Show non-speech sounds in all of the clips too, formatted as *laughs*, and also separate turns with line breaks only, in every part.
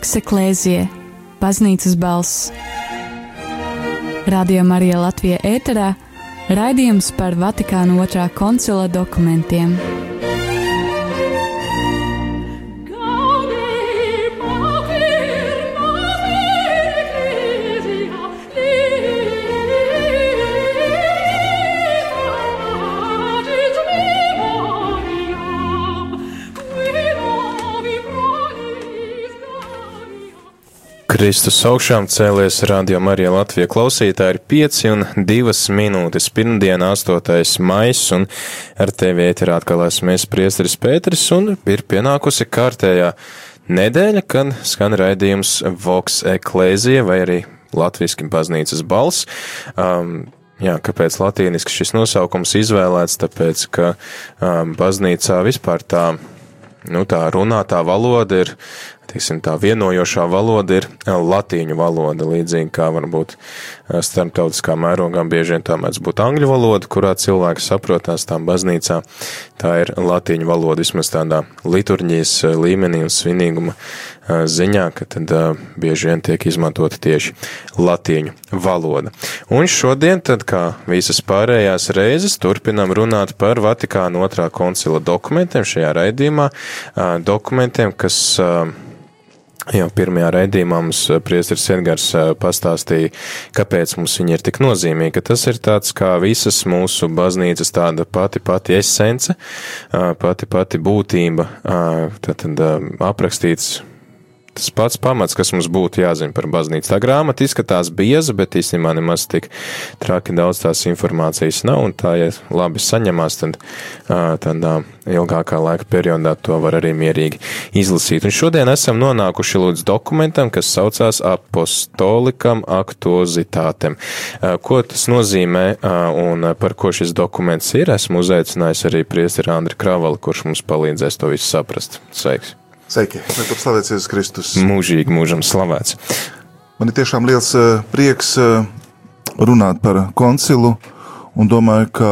Vokseklēzie, baznīcas balss. Radio Marija Latvija ēterā raidījums par Vatikāna otrā koncila dokumentiem.
Kristus augšām cēlies radio Marija Latvija klausītāji ir 5 un 2 minūtes. Pirmdiena 8. mais un ar tevi ēterā atkal esmu es priesteris Pēteris un ir pienākusi kārtējā nedēļa, kad skan raidījums Vox Eklēzija vai arī latviski baznīcas balss. Um, Jā, kāpēc latīniski šis nosaukums izvēlēts? Tāpēc, ka um, baznīcā vispār tā, nu, tā runātā valoda ir teiksim, tā vienojošā valoda ir eh, latīņu valoda, līdzīgi kā varbūt eh, starptautiskā mērogā bieži vien tā mēdz būt angļu valoda, kurā cilvēki saprotās tām baznīcā. Tā ir latīņu valoda vismaz tādā liturģijas eh, līmenī un svinīguma ziņā, ka tad bieži vien tiek izmantota tieši latīņu valoda. Un šodien, tad kā visas pārējās reizes, turpinam runāt par Vatikāna otrā koncila dokumentiem šajā raidījumā, dokumentiem, kas Jau pirmajā raidījumā mums eh, priesteris Edgars eh, pastāstīja, kāpēc mums viņi ir tik nozīmīgi, ka tas ir tāds kā visas mūsu baznīcas tāda pati pati esence, pati pati būtība, tad aprakstīts tas pats pamats, kas mums būtu jāzina par baznīcu. Tā grāmata izskatās bieza, bet īstenībā nemaz tik traki daudz tās informācijas nav, un tā, ja labi saņemās, tad tādā ilgākā laika periodā to var arī mierīgi izlasīt. Un šodien esam nonākuši līdz dokumentam, kas saucās apostolikam aktuozitātem. Ko tas nozīmē un par ko šis dokuments ir? Esmu uzaicinājis arī priesteri Andri Kravali, kurš mums palīdzēs to visu saprast. Sveiks!
Sveiki, lai top slavēts Jēzus Kristus.
Mūžīgi mūžam slavēts.
Man ir tiešām liels eh, prieks eh, runāt par koncilu un domāju, ka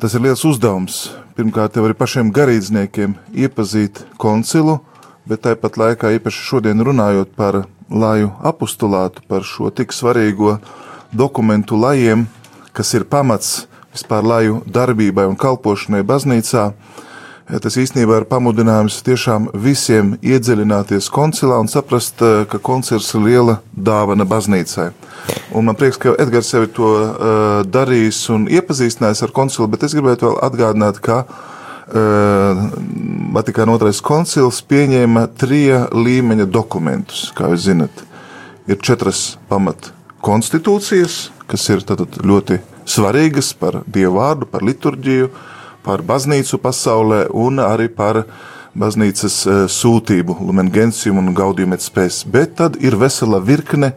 tas ir liels uzdevums. Pirmkārt, jau arī pašiem garīdzniekiem iepazīt koncilu, bet tāpat laikā īpaši šodien runājot par laju apustulātu, par šo tik svarīgo dokumentu lajiem, kas ir pamats vispār laju darbībai un kalpošanai baznīcā, Tas īstenībā ir pamudinājums tiešām visiem iedziļināties koncilā un saprast, eh, ka koncils ir liela dāvana baznīcai. Un man prieks, ka Edgars sevi to uh, darījis un iepazīstinājis ar koncilu, bet es gribētu vēl atgādināt, ka uh, Vatikāna otrais koncils pieņēma trija līmeņa dokumentus, kā jūs zinat. Ir četras pamat konstitūcijas, kas ir ļoti svarīgas par dievu vārdu, par liturģiju, uh, par baznīcu pasaulē un arī par baznīcas e, sūtību, Lumen Gentium un Gaudium et Spes. Bet tad ir vesela virkne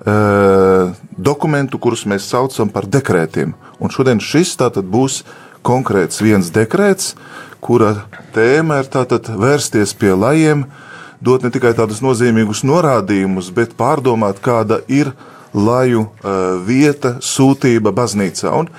uh, dokumentu, kurus mēs saucam par dekrētiem. Un šodien šis tātad būs konkrēts viens dekrēts, kura tēma ir tātad vērsties pie lajiem, dot ne tikai tādus nozīmīgus norādījumus, bet pārdomāt, kāda ir laju uh, vieta, sūtība baznīcā. Un,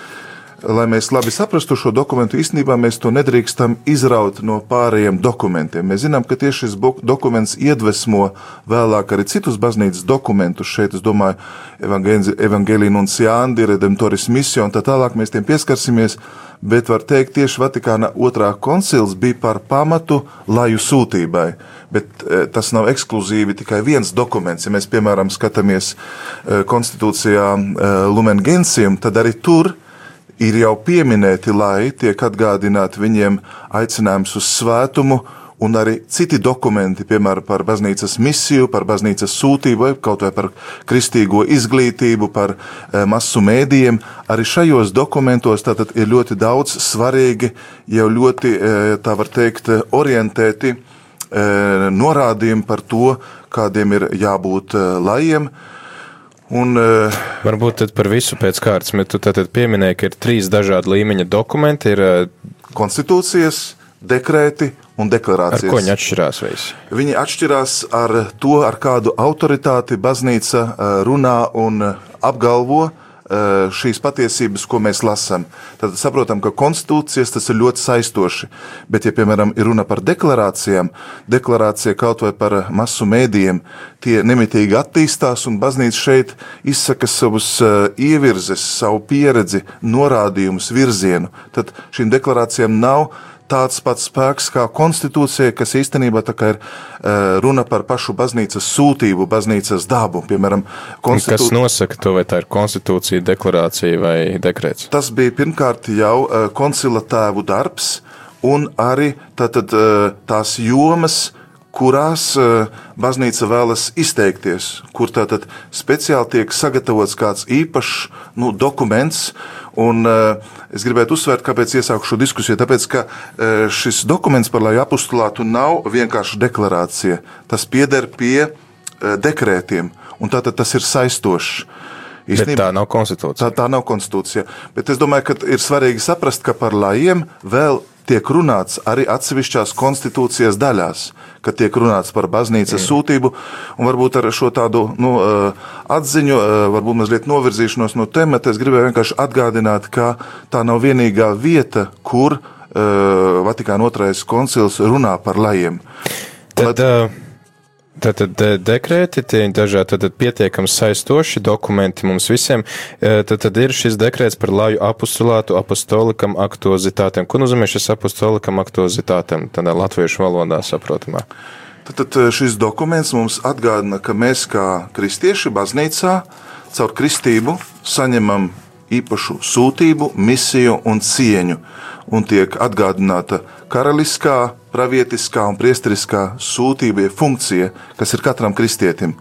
lai mēs labi saprastu šo dokumentu, īstenībā mēs to nedrīkstam izraut no pārējiem dokumentiem. Mēs zinām, ka tieši šis dokuments iedvesmo vēlāk arī citus baznīcas dokumentus. Šeit, es domāju, Evangelija Nunciāndi, Redemptoris Misija un tā tālāk mēs tiem pieskarsimies, bet var teikt, tieši Vatikāna otrā koncils bija par pamatu laju sūtībai. Bet e, tas nav ekskluzīvi tikai viens dokuments. Ja mēs, piemēram, skatāmies e, konstitūcijā e, Lumen Gentium, tad arī tur ir jau pieminēti, lai tiek atgādināti viņiem aicinājums uz svētumu, un arī citi dokumenti, piemēram, par baznīcas misiju, par baznīcas sūtību, kaut vai par kristīgo izglītību, par e, masu mēdījiem. Arī šajos dokumentos tātad ir ļoti daudz svarīgi, jau ļoti, e, tā var teikt, orientēti e, norādījumi par to, kādiem ir jābūt lajiem.
Un, uh, Varbūt tad par visu pēc kārtas, bet tu tad pieminēji, ka ir trīs dažādi līmeņa dokumenti. Ir uh,
konstitūcijas, dekrēti un deklarācijas.
Ar ko viņi atšķirās? Visi?
Viņi atšķirās ar to, ar kādu autoritāti baznīca runā un apgalvo šīs patiesības, ko mēs lasām. Tad saprotam, ka konstitūcijas tas ir ļoti saistoši. Bet, ja, piemēram, ir runa par deklarācijām, deklarācija kaut vai par masu mēdījiem, tie nemitīgi attīstās, un baznīca šeit izsaka savus ievirzes, savu pieredzi, norādījumus, virzienu. Tad šīm deklarācijām nav tāds pats spēks kā konstitūcija, kas īstenībā ir runa par pašu baznīcas sūtību, baznīcas dabu. Piemēram,
konstitū... kas nosaka to, vai tā ir konstitūcija, deklarācija vai dekrets?
Tas bija pirmkārt jau koncila tēvu darbs, un arī tātad, tās jomas, kurās baznīca vēlas izteikties, kur tātad speciāli tiek sagatavots kāds īpašs nu, dokuments, Un, uh, es gribētu uzsvērt, kāpēc iesāku šo diskusiju. Tāpēc, ka uh, šis dokuments par laju apustulātu nav vienkārši deklarācija. Tas pieder pie dekrētiem, un tātad tas ir saistošs.
Īstenībā, Bet tā nav konstitūcija.
Tā, tā nav konstitūcija. Bet es domāju, ka ir svarīgi saprast, ka par lajiem vēl tiek runāts arī atsevišķās konstitūcijas daļās, kad tiek runāts par baznīcas sūtību, un varbūt ar šo tādu nu, atziņu, varbūt mazliet novirzīšanos no temata, es gribēju vienkārši atgādināt, ka tā nav vienīgā vieta, kur uh, Vatikāna otrais koncils runā par lajiem.
Tad, uh... Tātad dekrēti, tie ir dažādi tātad pietiekami saistoši dokumenti mums visiem. Tad, tad ir šis dekrēts par laju apostulātu apostolikam aktuozitātēm. Ko nozīmē šis apostolikam aktuozitātēm tādā latviešu valodā saprotamā?
Tad, tad šis dokuments mums atgādina, ka mēs kā kristieši baznīcā caur kristību saņemam īpašu sūtību, misiju un cieņu, un tiek atgādināta karaliskā, pravietiskā un priesteriskā sūtība, funkcija, kas ir katram kristietim.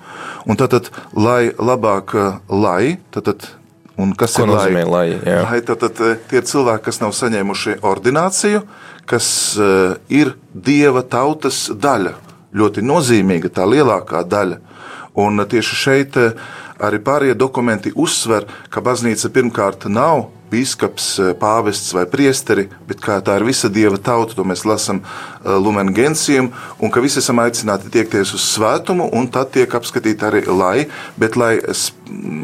Un tātad, lai labāk, lai, tātad, un kas
Ko
ir lai?
lai, jā.
lai tātad, tie ir cilvēki, kas nav saņēmuši ordināciju, kas uh, ir dieva tautas daļa, ļoti nozīmīga, tā lielākā daļa. Un tieši šeit uh, Arī pārējie dokumenti uzsver, ka baznīca pirmkārt nav biskups, eh, pāvests vai priesteri, bet kā tā ir visa dieva tauta, to mēs lasām eh, Lumen Gentium, un ka visi esam aicināti tiekties uz svētumu, un tad tiek apskatīti arī lai, bet lai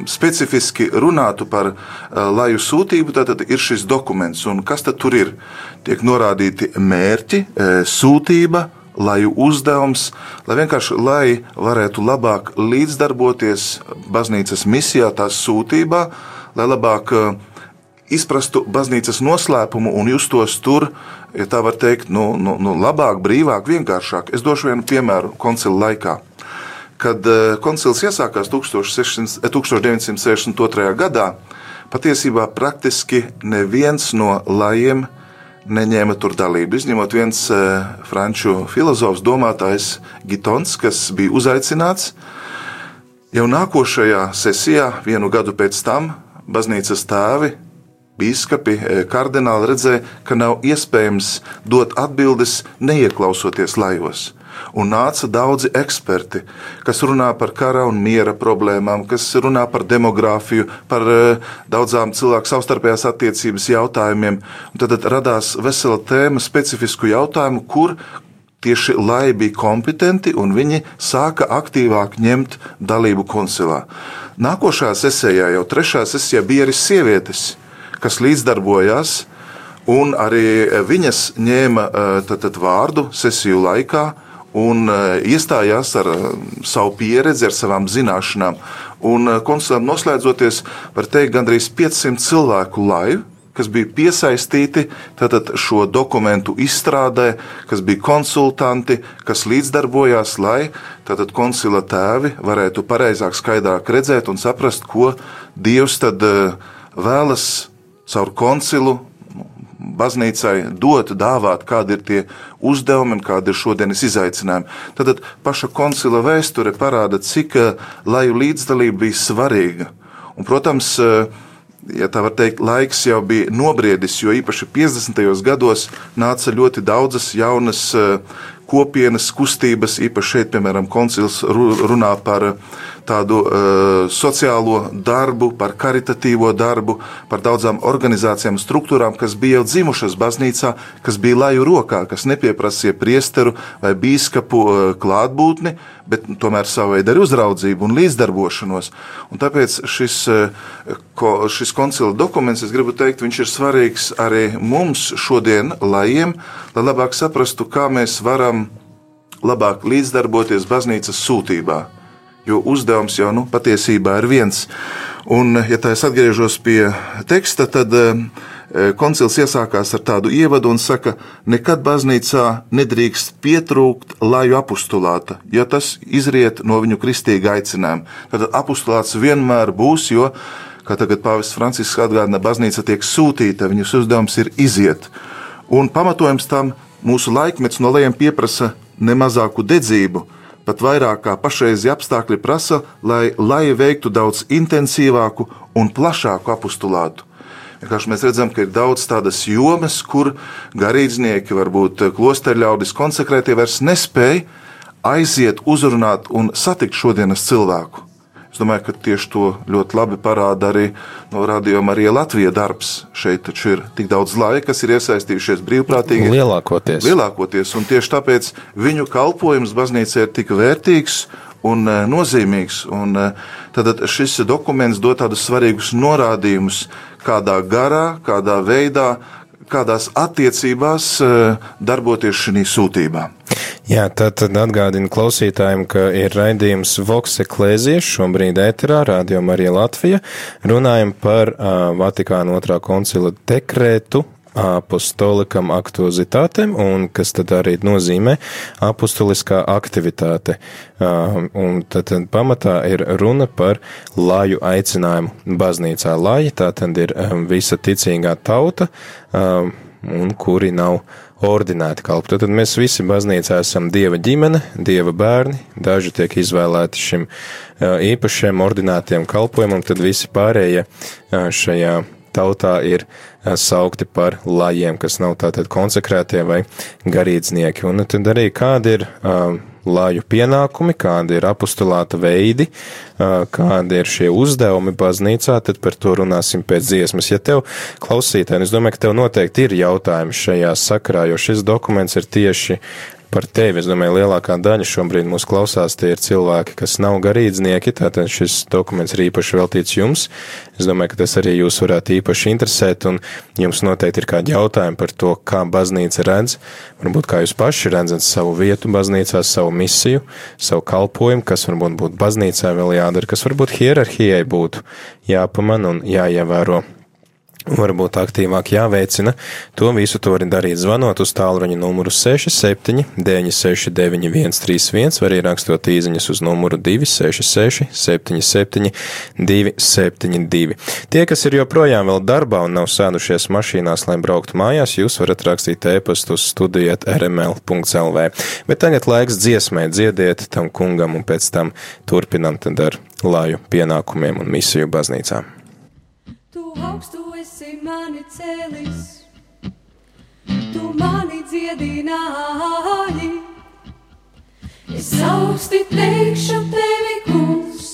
specifiski runātu par eh, laju sūtību, tad ir šis dokuments, un kas tad tur ir? Tiek norādīti mērķi, sūtība, laju uzdevums, lai vienkārši lai varētu labāk līdzdarboties baznīcas misijā, tās sūtībā, lai labāk uh, izprastu baznīcas noslēpumu un justos tur, ja tā var teikt, nu, nu, nu, labāk, brīvāk, vienkāršāk. Es došu vienu piemēru koncila laikā. Kad uh, koncils iesākās 1600, 1962. gadā, patiesībā praktiski neviens no lajiem neņēma tur dalību. Izņemot viens uh, franču filozofs, domātājs Gitons, kas bija uzaicināts. Jau nākošajā sesijā, vienu gadu pēc tam, baznīcas tēvi, biskupi, e, kardināli redzēja, ka nav iespējams dot atbildes neieklausoties lajos un nāca daudzi eksperti, kas runā par kara un miera problēmām, kas runā par demogrāfiju, par uh, daudzām cilvēku savstarpējās attiecības jautājumiem. Un tad, tad radās vesela tēma, specifisku jautājumu, kur tieši lai bija kompetenti un viņi sāka aktīvāk ņemt dalību koncilā. Nākošā sesijā, jau trešā sesijā, bija arī sievietes, kas līdzdarbojās. Un arī viņas ņēma tad, tad vārdu sesiju laikā, un e, iestājās ar e, savu pieredzi, ar savām zināšanām. Un e, koncertam noslēdzoties, var teikt, gandrīz 500 cilvēku laivu kas bija piesaistīti tātad, šo dokumentu izstrādē, kas bija konsultanti, kas līdzdarbojās, lai tātad, koncila tēvi varētu pareizāk, skaidrāk redzēt un saprast, ko Dievs tad vēlas caur koncilu baznīcai dot, dāvāt, kādi ir tie uzdevumi un kādi ir šodienas izaicinājumi. Tad paša koncila vēsture parāda, cik eh, laju līdzdalība bija svarīga. Un, protams, eh, ja tā var teikt, laiks jau bija nobriedis, jo īpaši 50. gados nāca ļoti daudzas jaunas eh, kopienas, kustības, īpaši šeit, piemēram, koncils runā par tādu uh, sociālo darbu, par karitatīvo darbu, par daudzām organizācijām, struktūrām, kas bija jau dzimušas baznīcā, kas bija laju rokā, kas nepieprasīja priesteru vai bīskapu uh, klātbūtni, bet tomēr savu veidu arī uzraudzību un līdzdarbošanos. Un tāpēc šis, uh, ko, šis koncila dokuments, es gribu teikt, viņš ir svarīgs arī mums šodien, lajiem, lai labāk saprastu, kā mēs varam labāk līdzdarboties baznīcas sūtībā jo uzdevums jau nu, patiesībā ir viens. Un, ja tā es atgriežos pie teksta, tad eh, koncils iesākās ar tādu ievadu un saka, nekad baznīcā nedrīkst pietrūkt laju apustulāta, ja tas izriet no viņu kristīga aicinājuma. Tad apustulāts vienmēr būs, jo, kā tagad pāvests Francisks atgādina, baznīca tiek sūtīta, viņas uzdevums ir iziet. Un pamatojums tam mūsu laikmets no lejiem pieprasa nemazāku dedzību, pat vairāk kā pašreizie apstākļi prasa, lai laja veiktu daudz intensīvāku un plašāku apustulātu. Vienkārši mēs redzam, ka ir daudz tādas jomas, kur garīdznieki, varbūt klosterļaudis, konsekrētie vairs nespēja aiziet, uzrunāt un satikt šodienas cilvēku. Es domāju, ka tieši to ļoti labi parāda arī no radījuma arī Latvijas darbs. Šeit taču ir tik daudz laika, kas ir iesaistījušies brīvprātīgi.
Lielākoties.
Lielākoties, un tieši tāpēc viņu kalpojums baznīcai ir tik vērtīgs un e, nozīmīgs. Un, e, tad šis dokuments dod tādus svarīgus norādījumus, kādā garā, kādā veidā, kādās attiecībās e, darboties šajā sūtībā.
Jā, tad, tad atgādinu klausītājiem, ka ir raidījums Voks Eklēzijas šobrīd ēterā, Radio Marija Latvija. Runājam par uh, Vatikāna otrā koncila dekrētu apostolikam aktuozitātēm, un kas tad arī nozīmē apostoliskā aktivitāte. Un tad, pamatā ir runa par laju aicinājumu baznīcā. Laji tā tad ir visa ticīgā tauta, un kuri nav ordinēti kalpot. Tad mēs visi baznīcā esam dieva ģimene, dieva bērni, daži tiek izvēlēti šim īpašiem ordinētiem kalpojumam, tad visi pārējie šajā tautā ir saukti par lajiem, kas nav tātad konsekrētie vai garīdznieki. Un tad arī kādi ir laju pienākumi, kādi ir apustulāta veidi, kādi ir šie uzdevumi baznīcā, tad par to runāsim pēc dziesmas. Ja tev klausītāji, es domāju, ka tev noteikti ir jautājumi šajā sakarā, jo šis dokuments ir tieši par tevi. Es domāju, lielākā daļa šobrīd mūs klausās, tie ir cilvēki, kas nav garīdznieki, tātad šis dokuments ir īpaši veltīts jums. Es domāju, ka tas arī jūs varētu īpaši interesēt, un jums noteikti ir kādi jautājumi par to, kā baznīca redz, varbūt kā jūs paši redzat savu vietu baznīcā, savu misiju, savu kalpojumu, kas varbūt būtu baznīcā vēl jādara, kas varbūt hierarhijai būtu jāpaman un jāievēro varbūt aktīvāk jāveicina. To visu to var darīt zvanot uz tālruņa numuru 67 969 131 vai arī rakstot īziņas uz numuru 266 77 272. Tie, kas ir joprojām vēl darbā un nav sēdušies mašīnās, lai brauktu mājās, jūs varat rakstīt e-pastu uz studijat rml.lv. Bet tagad laiks dziesmai dziediet tam kungam un pēc tam turpinam tad ar laju pienākumiem un misiju baznīcām.
Tu augstu mani cēlis, tu mani dziedināji. Es augsti teikšu tevi, kungs,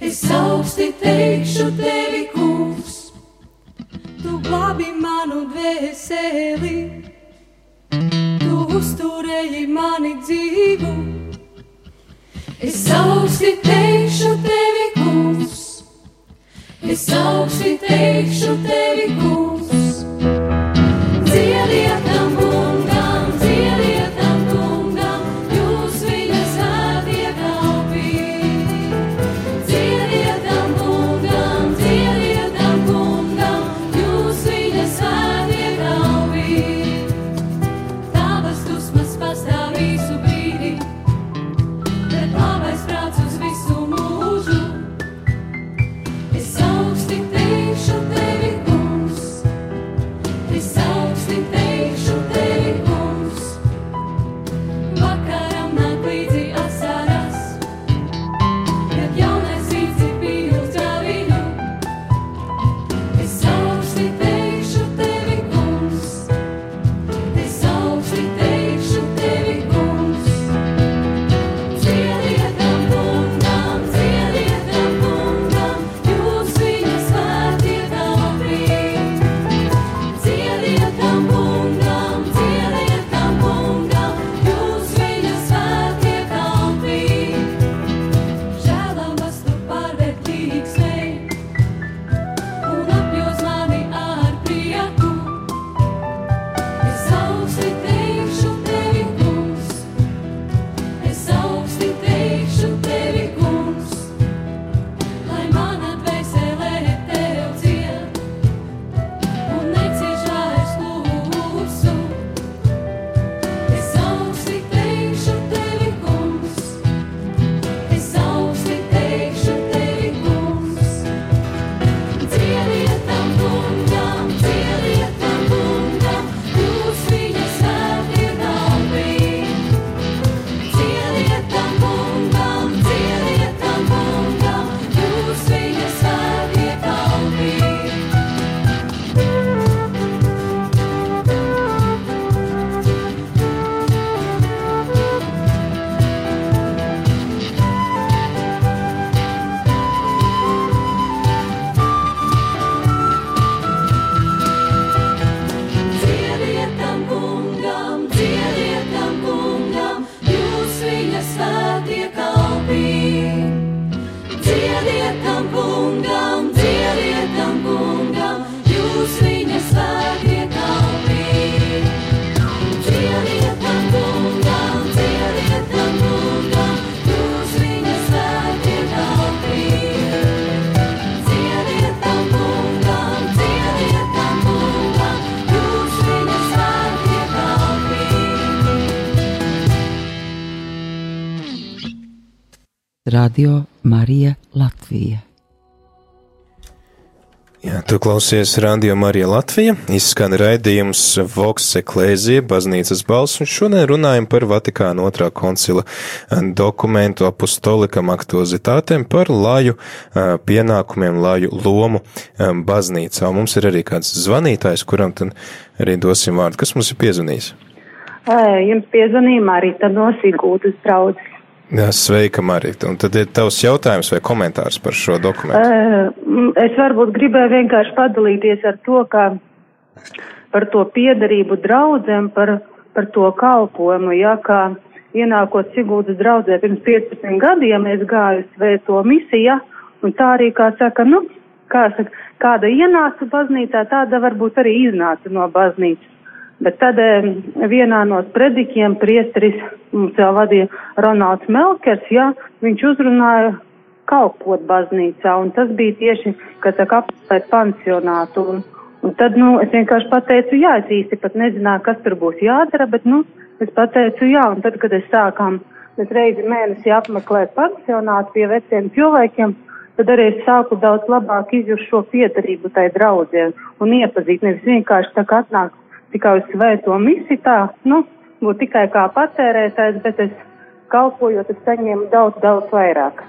es augsti teikšu tevi, kungs. Tu glābi manu dvēseli, tu uzturēji mani dzīvu. Es augsti teikšu tevi, kungs. Es augsti teikšu tevi, kungs, dziediet!
Radio Marija Latvija.
Jā, tu klausies Radio Marija Latvija, izskan raidījums Voks Eklēzija, baznīcas balss, un šodien runājam par Vatikāna otrā koncila dokumentu apostolikam aktuozitātēm par laju pienākumiem, laju lomu baznīcā. Un mums ir arī kāds zvanītājs, kuram tad arī dosim vārdu. Kas mums ir piezvanījis?
Jums piezvanīja Marita no Sigūdas draudzes.
Jā, sveika, Marita. Un tad ir tavs jautājums vai komentārs par šo dokumentu?
Uh, es varbūt gribēju vienkārši padalīties ar to, ka par to piedarību draudzēm, par, par to kalpojumu, ja, kā ienākot Sigūdas draudzē pirms 15 gadiem, es gāju svēto misiju, un tā arī, kā saka, nu, kā saka, kāda ienāca baznīcā, tāda varbūt arī iznāca no baznīcas. Bet tad vienā no predikiem priesteris mums jau vadīja Ronalds Melkers, jā, viņš uzrunāja kalpot baznīcā, un tas bija tieši, kā saka, apspēt pansionātu. Un, un tad, nu, es vienkārši pateicu, jā, es īsti pat nezināju, kas tur būs jādara, bet, nu, es pateicu, jā, un tad, kad es sākām, es reizi mēnesi apmeklēt pansionātu pie veciem cilvēkiem, tad arī es sāku daudz labāk izjust šo piedarību tai draudzē un iepazīt, nevis vienkārši tā kā atnāk tikai uz svēto misiju, tā, nu, būt tikai kā patērētājs, bet es kalpojot, es saņēmu daudz, daudz vairāk.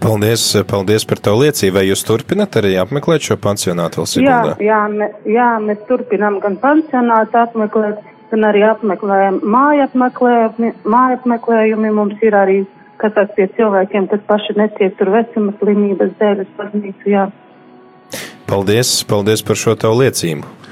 Paldies, paldies par tavu liecību. Vai jūs turpināt arī apmeklēt šo pansionātu vēl Siguldā?
Jā, jā, me, jā, mēs turpinām gan pansionātu apmeklēt, gan arī apmeklējam māju apmeklējumi. Māju apmeklējumi mums ir arī, kas tas pie cilvēkiem, kas paši netiek tur vecumas slimības dēļ uz baznīcu, jā.
Paldies, paldies par šo tavu liecību.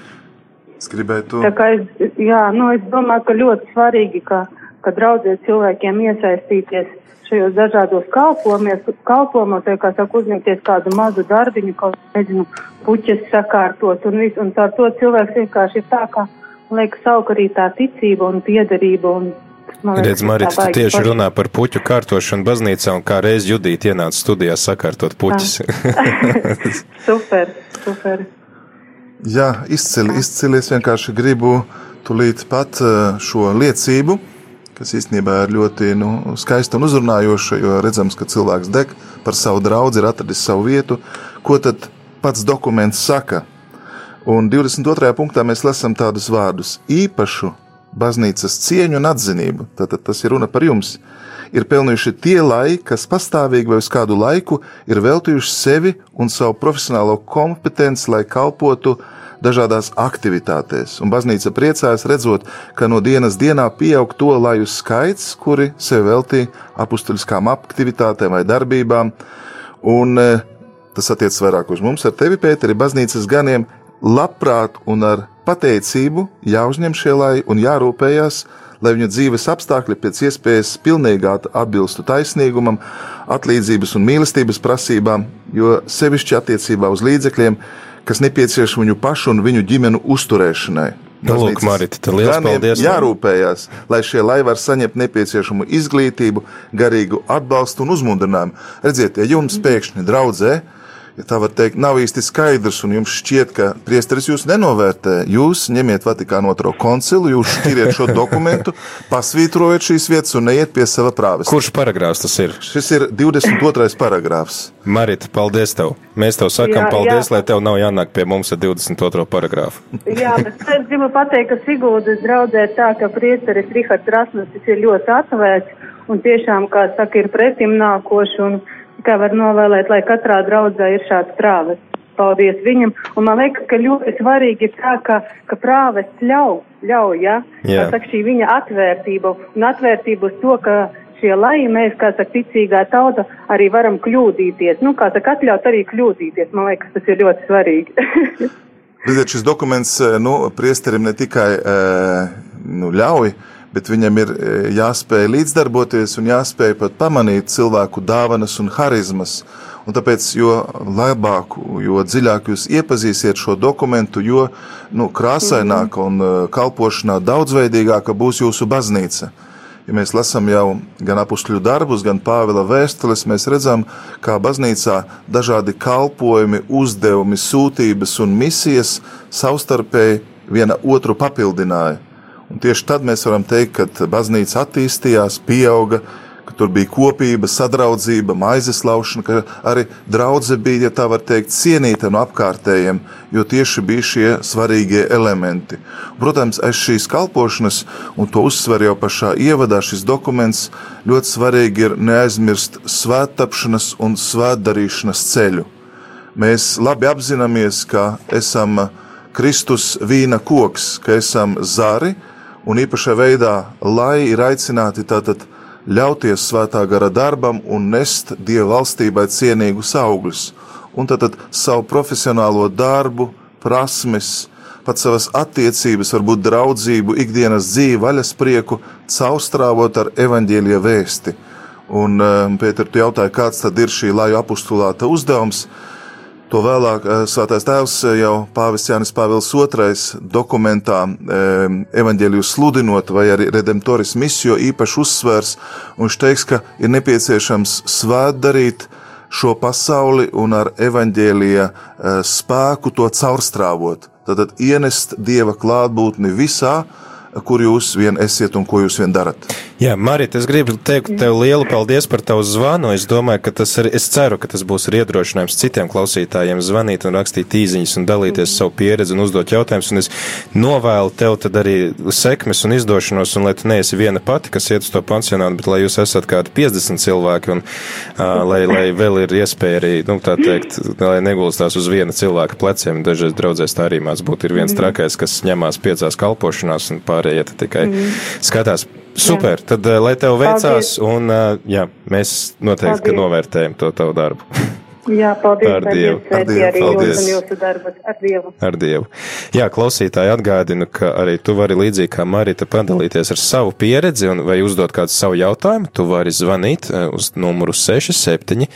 Es gribētu.
Tā kā es, jā, nu, es domāju, ka ļoti svarīgi, ka, ka draudzē cilvēkiem iesaistīties šajos dažādos kalpojumos, kā saka, uzņemties kādu mazu darbiņu, kaut nezinu, puķes sakārtot un visu, un tā to cilvēks vienkārši ir tā, ka, liekas, aug arī tā ticība un piederība un
Redz, Marita, tu tieši paši. runā par puķu kārtošanu baznīcā, un kā reiz Judīt ienāca studijā sakārtot puķis. *laughs* *laughs*
super, super.
Jā, izcili, izcili. Es vienkārši gribu tulīt pat eh, šo liecību, kas īstenībā ir ļoti nu, skaista un uzrunājoša, jo redzams, ka cilvēks deg par savu draugu, ir atradis savu vietu. Ko tad pats dokuments saka? Un 22. punktā mēs lasām tādus vārdus - īpašu baznīcas cieņu un atzinību. Tātad tas ir runa par jums. Ir pelnījuši tie lai, kas pastāvīgi vai uz kādu laiku ir veltījuši sevi un savu profesionālo kompetenci, lai kalpotu dažādās aktivitātēs. Un baznīca priecājas redzot, ka no dienas dienā pieaug to laju skaits, kuri sev veltīja apustuļskām aktivitātēm vai darbībām. Un e, tas attiecas vairāk uz mums, ar tevi, Pēteri, baznīcas ganiem, labprāt un ar pateicību jāuzņem šie lai un jārūpējas, lai viņu dzīves apstākļi pēc iespējas pilnīgāk atbilstu taisnīgumam, atlīdzības un mīlestības prasībām, jo sevišķi attiecībā uz līdzekļiem, kas nepieciešami viņu pašu un viņu ģimenu uzturēšanai.
Nu, lūk, Marita, tad liels paldies.
Jārūpējās, lai šie lai var saņemt nepieciešamu izglītību, garīgu atbalstu un uzmundrinājumu. Redziet, ja jums pēkšņi draudzē, ja tā var teikt, nav īsti skaidrs, un jums šķiet, ka priesteris jūs nenovērtē, jūs ņemiet Vatikānu otro koncilu, jūs šķiriet šo dokumentu, *laughs* pasvītrojat šīs vietas un neiet pie sava prāves.
Kurš paragrāfs tas ir?
Šis ir 22. paragrāfs.
Marita, paldies tev! Mēs tev sakam jā, paldies, jā. lai tev nav jānāk pie mums ar 22. paragrāfu.
Jā, bet es gribu pateikt, ka Sigūdas draudzē tā, ka priesteris Rihards Rasmusis ir ļoti atvērts un tiešām, kā saka, ir pretim nākoši un kā var novēlēt, lai katrā draudzē ir šāds prāves. Paldies viņam. Un man liekas, ka ļoti svarīgi ir tā, ka, ka prāves ļauj, ļauj, ja? Jā. Saka, šī viņa atvērtība un atvērtība uz to, ka šie lai mēs, kā saka, ticīgā tauta, arī varam kļūdīties. Nu, kā saka, atļaut arī kļūdīties. Man liekas, tas ir ļoti svarīgi. *laughs*
Redziet, šis dokuments, eh, nu, priesterim ne tikai, eh, nu, ļauj, bet viņam ir e, jāspēj līdzdarboties un jāspēj pat pamanīt cilvēku dāvanas un harizmas. Un tāpēc, jo labāk, jo dziļāk jūs iepazīsiet šo dokumentu, jo nu, krāsaināka un e, kalpošanā daudzveidīgāka būs jūsu baznīca. Ja mēs lasām jau gan apakšļu darbus, gan Pāvila vēstules, mēs redzam, kā baznīcā dažādi kalpojumi, uzdevumi, sūtības un misijas savstarpēji viena otru papildināja. Un tieši tad mēs varam teikt, ka baznīca attīstījās, pieauga, ka tur bija kopība, sadraudzība, maizes laušana, ka arī draudzene bija, ja tā var teikt, cienīta no apkārtējiem, jo tieši bija šie svarīgie elementi. Protams, aiz šīs kalpošanas, un to uzsver jau pašā ievadā šis dokuments, ļoti svarīgi ir neaizmirst svēttapšanas un svētdarīšanas ceļu. Mēs labi apzināmies, ka esam Kristus vīna koks, ka esam zari, un īpašā veidā, lai ir aicināti tātad ļauties svētā gara darbam un nest Dieva valstībai cienīgus augļus. Un tad, tad savu profesionālo darbu, prasmes, pat savas attiecības, varbūt draudzību, ikdienas dzīvi, vaļasprieku caurstrāvot ar evaņģēlīja vēsti. Un, um, Pēter, tu jautāji, kāds tad ir šī laju apustulāta uzdevums? To vēlāk eh, Svētais Tēvs eh, jau Pāvis Jānis Pāvils II dokumentā eh, evaņģēliju sludinot vai arī redemptoris misiju īpaši uzsvērs, un viņš teiks, ka ir nepieciešams svētdarīt šo pasauli un ar evaņģēlija spēku to caurstrāvot. Tad ienest Dieva klātbūtni visā, kur jūs vien esiet un ko jūs vien darat.
Jā, Marita, es gribu teikt tev lielu paldies par tavu zvanu. Es domāju, ka tas ir, es ceru, ka tas būs arī iedrošinājums citiem klausītājiem zvanīt un rakstīt īziņas un dalīties savu pieredzi un uzdot jautājumus. Un es novēlu tev tad arī sekmes un izdošanos, un lai tu neesi viena pati, kas iet uz to pansionātu, bet lai jūs esat kādi 50 cilvēki un uh, lai, lai vēl ir iespēja arī, nu, tā teikt, lai negulstās uz viena cilvēka pleciem. Dažreiz draudzēs tā arī māc būt. Ir viens mm. trakais, kas ņemās piecās kalpošanās un pārējie tikai mm. skatās Super, jā. tad lai tev veicās, paldies. un jā, mēs noteikti, paldies. ka novērtējam to tavu darbu. *laughs*
Jā, paldies. Ar Dievu.
Ar Dievu.
Arī paldies. Jūsu, jūsu darbu. Ar Dievu.
Ar Dievu. Jā, klausītāji atgādinu, ka arī tu vari līdzīgi kā Marita padalīties ar savu pieredzi un vai uzdot kādu savu jautājumu. Tu vari zvanīt uz numuru 67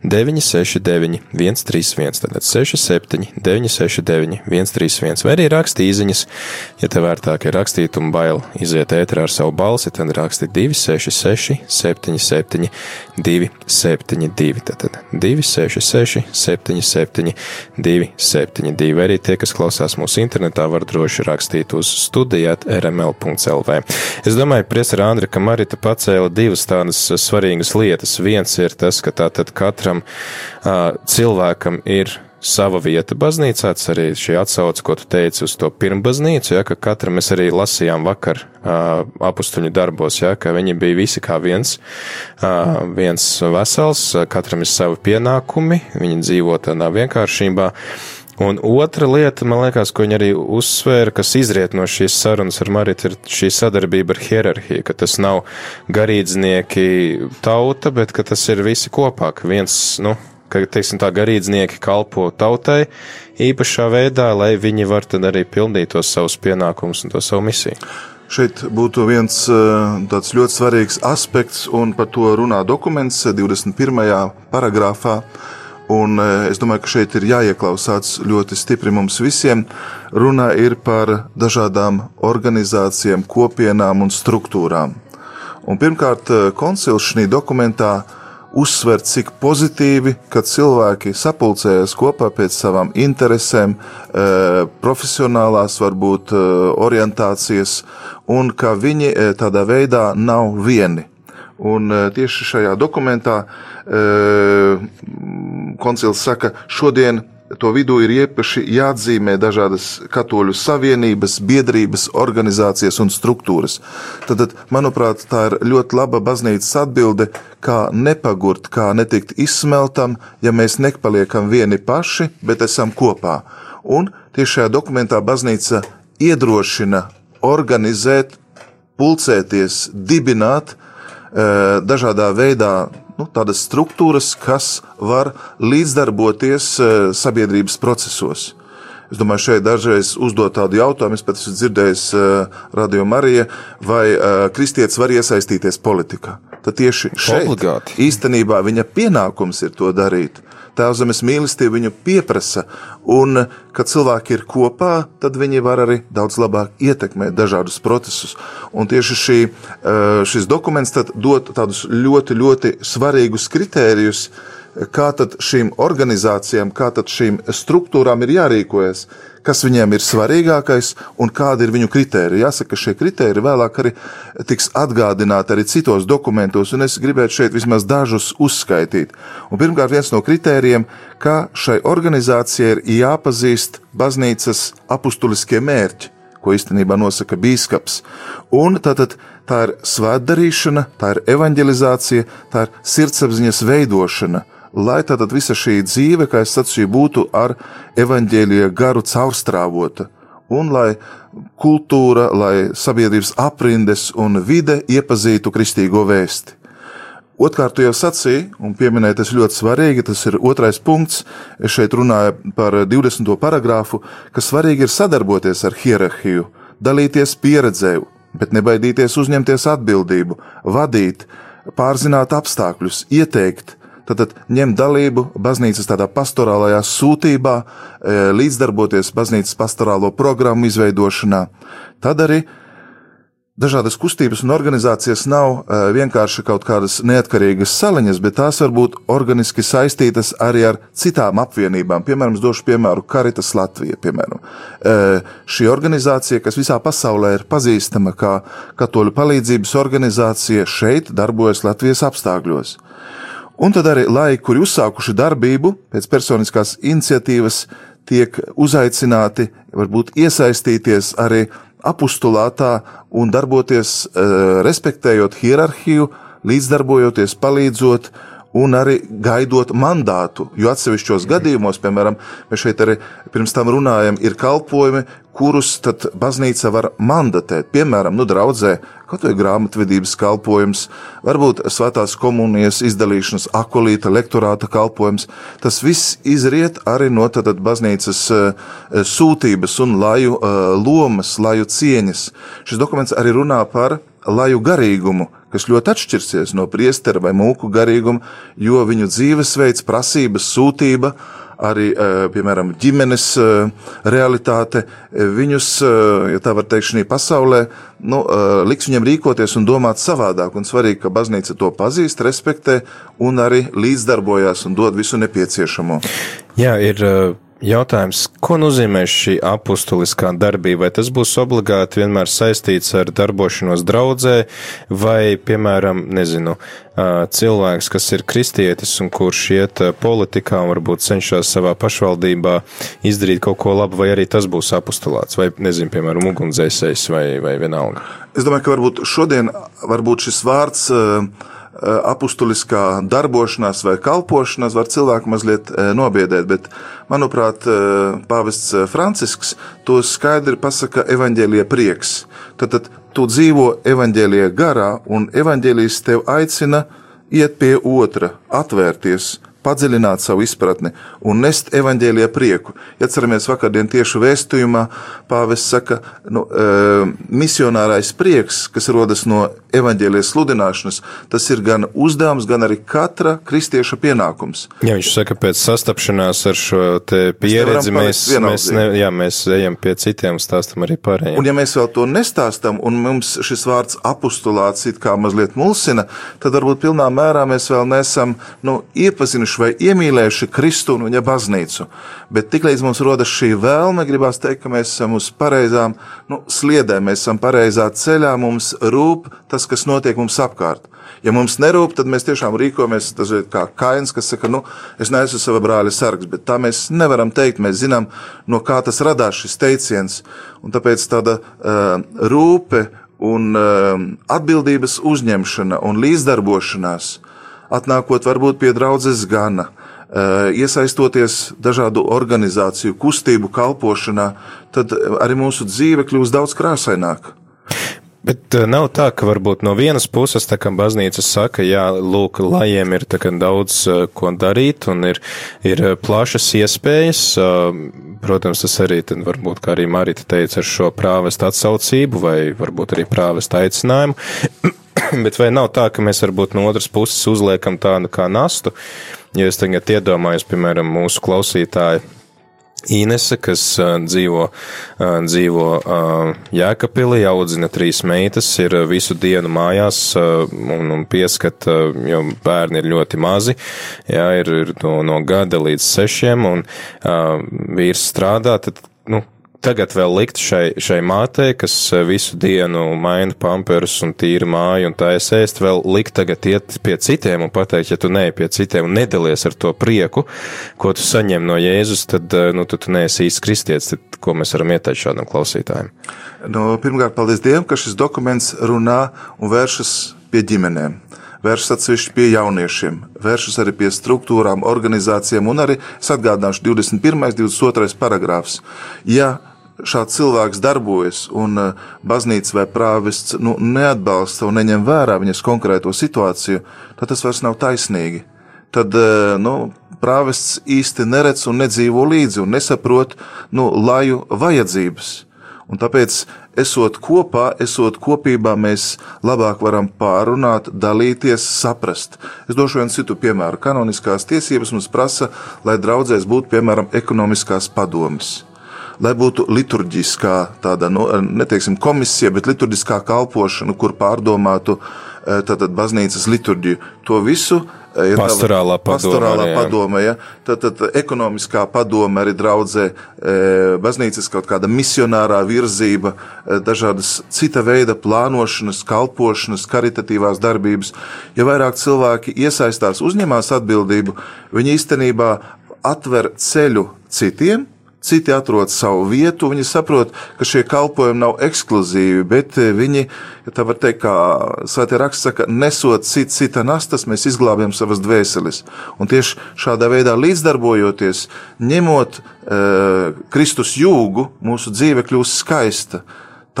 969, 131, tātad 67, 969, 131, vai arī rakstīt īsiņas. Ja tev vērtāk ir rakstīt un bail iziet ētrā ar savu balsi, tad raksti 266, 77, 272, tātad 266, 77, 272, vai arī tie, kas klausās mūsu internetā, var droši rakstīt uz studijāt rml.lv. Es domāju, Priesara Andri, ka Marita pacēla divas tādas svarīgas lietas. Viens ir tas, ka tātad katra katram uh, cilvēkam ir sava vieta baznīcā, tas arī šī atsauce, ko tu teici uz to pirmbaznīcu, ja, ka katram mēs arī lasījām vakar uh, apustuņu darbos, ja, ka viņi bija visi kā viens, uh, viens vesels, katram ir savi pienākumi, viņi dzīvo tādā vienkāršībā. Un otra lieta, man liekas, ko viņi arī uzsvēra, kas izriet no šīs sarunas ar Maritu, ir šī sadarbība ar hierarhiju, ka tas nav garīdznieki tauta, bet ka tas ir visi kopā, ka viens, nu, ka, teiksim, tā garīdznieki kalpo tautai īpašā veidā, lai viņi var tad arī pildīt tos savus pienākumus un to savu misiju.
Šeit būtu viens eh, tāds ļoti svarīgs aspekts, un par to runā dokuments 21. paragrāfā Un e, es domāju, ka šeit ir jāieklausās ļoti stipri mums visiem. Runa ir par dažādām organizācijām, kopienām un struktūrām. Un pirmkārt, e, koncils šī dokumentā uzsver, cik pozitīvi, ka cilvēki sapulcējas kopā pēc savām interesēm, e, profesionālās, varbūt orientācijas, un ka viņi tādā veidā nav vieni. Un tieši šajā dokumentā koncils saka, šodien to vidū ir īpaši jāatzīmē dažādas katoļu savienības, biedrības, organizācijas un struktūras. Tad, manuprāt, tā ir ļoti laba baznīcas atbilde, kā nepagurt, kā netikt izsmeltam, ja mēs nepaliekam vieni paši, bet esam kopā. Un tieši šajā dokumentā baznīca iedrošina organizēt, pulcēties, dibināt eh, dažādā veidā nu, tādas struktūras, kas var līdzdarboties sabiedrības procesos. Es domāju, šeit dažreiz uzdot tādu jautājumu, es pat esmu dzirdējis uh, Radio Marija, vai uh, kristietis var iesaistīties politikā. Tad tieši šeit Obligāti. īstenībā viņa pienākums ir to darīt. Tēvzemes mīlestība viņu pieprasa, un, kad cilvēki ir kopā, tad viņi var arī daudz labāk ietekmēt dažādus procesus. Un tieši šī, šis dokuments dod tādus ļoti, ļoti svarīgus kritērijus, kā tad šīm organizācijām, kā tad šīm struktūrām ir jārīkojas, kas viņiem ir svarīgākais un kādi ir viņu kritēriji. Jāsaka, ka šie kritēriji vēlāk arī tiks atgādināti arī citos dokumentos, un es gribētu šeit vismaz dažus uzskaitīt. Un pirmkārt, viens no kritērijiem, ka šai organizācijai ir jāpazīst baznīcas apustuliskie mērķi ko īstenībā nosaka bīskaps. Un tātad tā ir svētdarīšana, tā ir evanģelizācija, tā ir sirdsapziņas veidošana, lai tātad visa šī dzīve, kā es sacīju, būtu ar evaņģēlīja garu caurstrāvota, un lai kultūra, lai sabiedrības aprindes un vide iepazītu kristīgo vēsti. Otkārt, jau sacīji, un pieminēji tas ļoti svarīgi, tas ir otrais punkts. Es šeit runāju par 20. paragrāfu, ka svarīgi ir sadarboties ar hierarhiju, dalīties pieredzē, bet nebaidīties uzņemties atbildību, vadīt, pārzināt apstākļus, ieteikt, tad ņemt dalību baznīcas tādā pastorālajā sūtībā, e, līdzdarboties baznīcas pastorālo programmu izveidošanā. Tad arī Dažādas kustības un organizācijas nav uh, vienkārši kaut kādas neatkarīgas saliņas, bet tās var būt organiski saistītas arī ar citām apvienībām. Piemēram, es došu piemēru Karitas Latvija. Piemēram. Uh, šī organizācija, kas visā pasaulē ir pazīstama kā katoļu palīdzības organizācija, šeit darbojas Latvijas apstākļos. Un tad arī laiki, kuri uzsākuši darbību pēc personiskās iniciatīvas, tiek uzaicināti, varbūt iesaistīties arī apustulātā un darboties, uh, respektējot hierarhiju, līdzdarbojoties, palīdzot un arī gaidot mandātu. Jo atsevišķos gadījumos, piemēram, mēs šeit arī pirms tam runājam, ir kalpojumi, kurus tad baznīca var mandatēt. Piemēram, nu, draudzē, kaut vai grāmatvedības kalpojums, varbūt svētās komunijas izdalīšanas akolīta, lektorāta kalpojums. Tas viss izriet arī no tad baznīcas uh, sūtības un laju uh, lomas, laju cieņas. Šis dokuments arī runā par laju garīgumu, kas ļoti atšķirsies no priestera vai mūku garīguma, jo viņu dzīvesveids, prasības, sūtība, arī, eh, piemēram, ģimenes eh, realitāte, eh, viņus, ja tā var teikt, šī pasaulē, nu, liks viņiem rīkoties un domāt savādāk. Un svarīgi, ka baznīca to pazīst, respektē un arī līdzdarbojās un dod visu nepieciešamo.
Jā, ir Jautājums, ko nozīmē šī apustuliskā darbība? Vai tas būs obligāti vienmēr saistīts ar darbošanos draudzē, vai, piemēram, nezinu, cilvēks, kas ir kristietis un kurš iet politikā un varbūt cenšas savā pašvaldībā izdarīt kaut ko labu, vai arī tas būs apustulāts, vai, nezinu, piemēram, ugunsdzēsējs vai, vai vienalga?
Es domāju, ka varbūt šodien varbūt šis vārds uh, apustuliskā darbošanās vai kalpošanās var cilvēku mazliet nobiedēt, bet, manuprāt, pāvests Francisks to skaidri pasaka evaņģēlīja prieks. Tad, tad tu dzīvo evaņģēlīja garā, un evaņģēlījis tev aicina iet pie otra, atvērties, padziļināt savu izpratni un nest evaņģēlijā prieku. Ja atceramies vakardien tieši vēstījumā, pāvests saka, nu, e, misionārais prieks, kas rodas no evaņģēlijas sludināšanas, tas ir gan uzdevums, gan arī katra kristieša pienākums.
Ja viņš saka, pēc sastapšanās ar šo pieredzi mēs, mēs, ne, jā, mēs ejam pie citiem, stāstam arī pārējiem.
Un ja mēs vēl to nestāstam, un mums šis vārds apustulāts it kā mazliet mulsina, tad varbūt pilnā mērā mēs vēl nesam nu, iepazinuši pieņēmuši vai iemīlējuši Kristu un viņa baznīcu. Bet tiklīdz mums rodas šī vēlme, gribās teikt, ka mēs esam uz pareizām nu, sliedēm, mēs esam pareizā ceļā, mums rūp tas, kas notiek mums apkārt. Ja mums nerūp, tad mēs tiešām rīkojamies kā kains, kas saka, nu, es neesmu sava brāļa sargs, bet tā mēs nevaram teikt. Mēs zinām, no kā tas radās šis teiciens. Un tāpēc tāda uh, rūpe un uh, atbildības uzņemšana un līdzdarbošanās atnākot varbūt pie draudzes gana, eh, iesaistoties dažādu organizāciju, kustību kalpošanā, tad arī mūsu dzīve kļūst daudz krāsaināka.
Bet eh, nav tā, ka varbūt no vienas puses, tā kā baznīca saka, jā, lūk, lajiem ir daudz eh, ko darīt un ir, ir plašas iespējas. Protams, tas arī tad varbūt, kā arī Marita teica, ar šo prāvestu atsaucību vai varbūt arī prāvestu aicinājumu. *clears throat* *coughs* Bet vai nav tā, ka mēs varbūt no otras puses uzliekam tādu kā nastu? Ja es tagad iedomājos, piemēram, mūsu klausītāju Inese, kas dzīvo, dzīvo Jēkabpilī, audzina trīs meitas, ir visu dienu mājās un, un pieskat, uh, jo bērni ir ļoti mazi, jā, ir, ir no, no gada līdz sešiem, un vīrs strādā, tad, nu, tagad vēl likt šai, šai mātei, kas eh, visu dienu maina pamperus un tīra māju un tā es ēst, vēl likt tagad iet pie citiem un pateikt, ja tu neej pie citiem un nedalies ar to prieku, ko tu saņem no Jēzus, tad, eh, nu, tu, tu neesi īsts kristietis, tad ko mēs varam ieteikt šādam klausītājiem?
No, pirmkārt, paldies Dievam, ka šis dokuments runā un vēršas pie ģimenēm vēršas atsevišķi pie jauniešiem, vēršas arī pie struktūrām, organizācijām, un arī atgādināšu 21. un 22. paragrāfs. Ja šāds cilvēks darbojas, un eh, baznīca vai prāvests nu, neatbalsta un neņem vērā viņas konkrēto situāciju, tad tas vairs nav taisnīgi. Tad eh, nu, prāvests īsti neredz un nedzīvo līdzi un nesaprot nu, laju vajadzības. Un tāpēc, esot kopā, esot kopībā, mēs labāk varam pārunāt, dalīties, saprast. Es došu vienu citu piemēru. Kanoniskās tiesības mums prasa, lai draudzēs būtu, piemēram, ekonomiskās padomas lai būtu liturģiskā tāda, nu, neteiksim komisija, bet liturģiskā kalpošana, kur pārdomātu e, tātad baznīcas liturģiju. To visu
ir e, pastorālā padome.
Pastorālā padome ja? tad, tad ekonomiskā padome arī draudzē, baznīcas kaut kāda misionārā virzība, dažādas cita veida plānošanas, kalpošanas, karitatīvās darbības. Ja vairāk cilvēki iesaistās, uzņemās atbildību, viņi īstenībā atver ceļu citiem, citi atrod savu vietu, viņi saprot, ka šie kalpojumi nav ekskluzīvi, bet eh, viņi, ja tā var teikt, kā svētie raksts saka, nesot cita, cita nastas, mēs izglābjam savas dvēseles. Un tieši šādā veidā līdzdarbojoties, ņemot e, Kristus jūgu, mūsu dzīve kļūst skaista.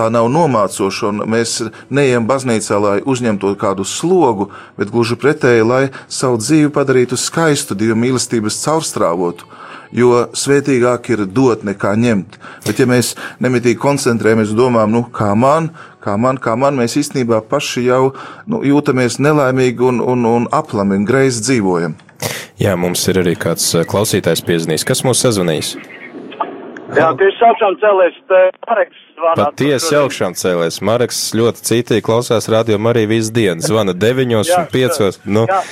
Tā nav nomācoša, un mēs neejam baznīcā, lai uzņemtu kādu slogu, bet gluži pretēji, lai savu dzīvi padarītu skaistu, Dieva mīlestības caurstrāvotu jo svētīgāk ir dot nekā ņemt. Bet, ja mēs nemitīgi koncentrējamies domājam, nu, kā man, kā man, kā man, mēs īstenībā paši jau nu, jūtamies nelaimīgi un, un, un aplami un greizi dzīvojam.
Jā, mums ir arī kāds eh, klausītājs piezīmējis. Kas mūs sazvanīs?
Jā, tieši augšām cēlēs Mareks.
Pat tiesi augšām cēlēs. Mareks ļoti cītīgi klausās radio arī visu dienu. Zvana deviņos un piecos. Nu. Jā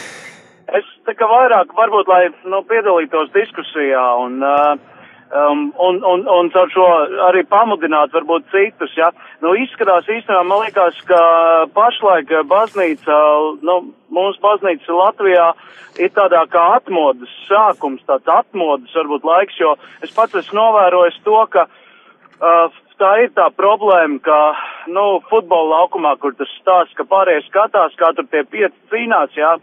tā kā vairāk varbūt, lai, nu, piedalītos diskusijā un, uh, um, un, un, un caur šo arī pamudināt varbūt citus, ja. Nu, izskatās īstenībā, man liekas, ka pašlaik baznīca, nu, mūsu baznīca Latvijā ir tādā kā atmodas sākums, tāds atmodas varbūt laiks, jo es pats esmu novērojis to, ka uh, tā ir tā problēma, ka, nu, futbola laukumā, kur tas stāsts, ka pārējie skatās, kā tur tie pieci cīnās, jā,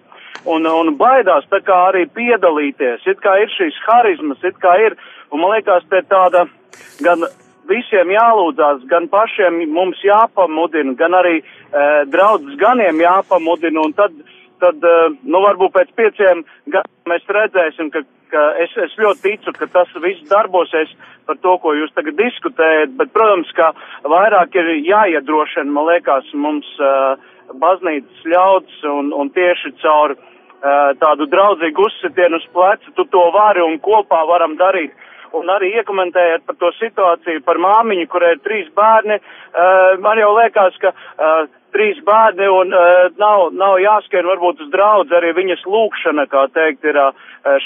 un, un baidās tā kā arī piedalīties. It kā ir šīs harizmas, it kā ir, un man liekas, te tāda gan visiem jālūdzās, gan pašiem mums jāpamudina, gan arī e, draudzes ganiem jāpamudina, un tad, tad e, nu, varbūt pēc pieciem gadiem mēs redzēsim, ka, ka es, es ļoti ticu, ka tas viss darbosies par to, ko jūs tagad diskutējat, bet, protams, ka vairāk ir jāiedrošina, man liekas, mums uh, baznīcas ļauds un, un tieši caur uh, tādu draudzīgu uzsitienu uz pleca, tu to vari un kopā varam darīt. Un arī iekomentējot par to situāciju, par māmiņu, kurai ir trīs bērni, uh, man jau liekas, ka uh, trīs bērni un uh, nav, nav jāskrien varbūt uz draudz, arī viņas lūkšana, kā teikt, ir uh,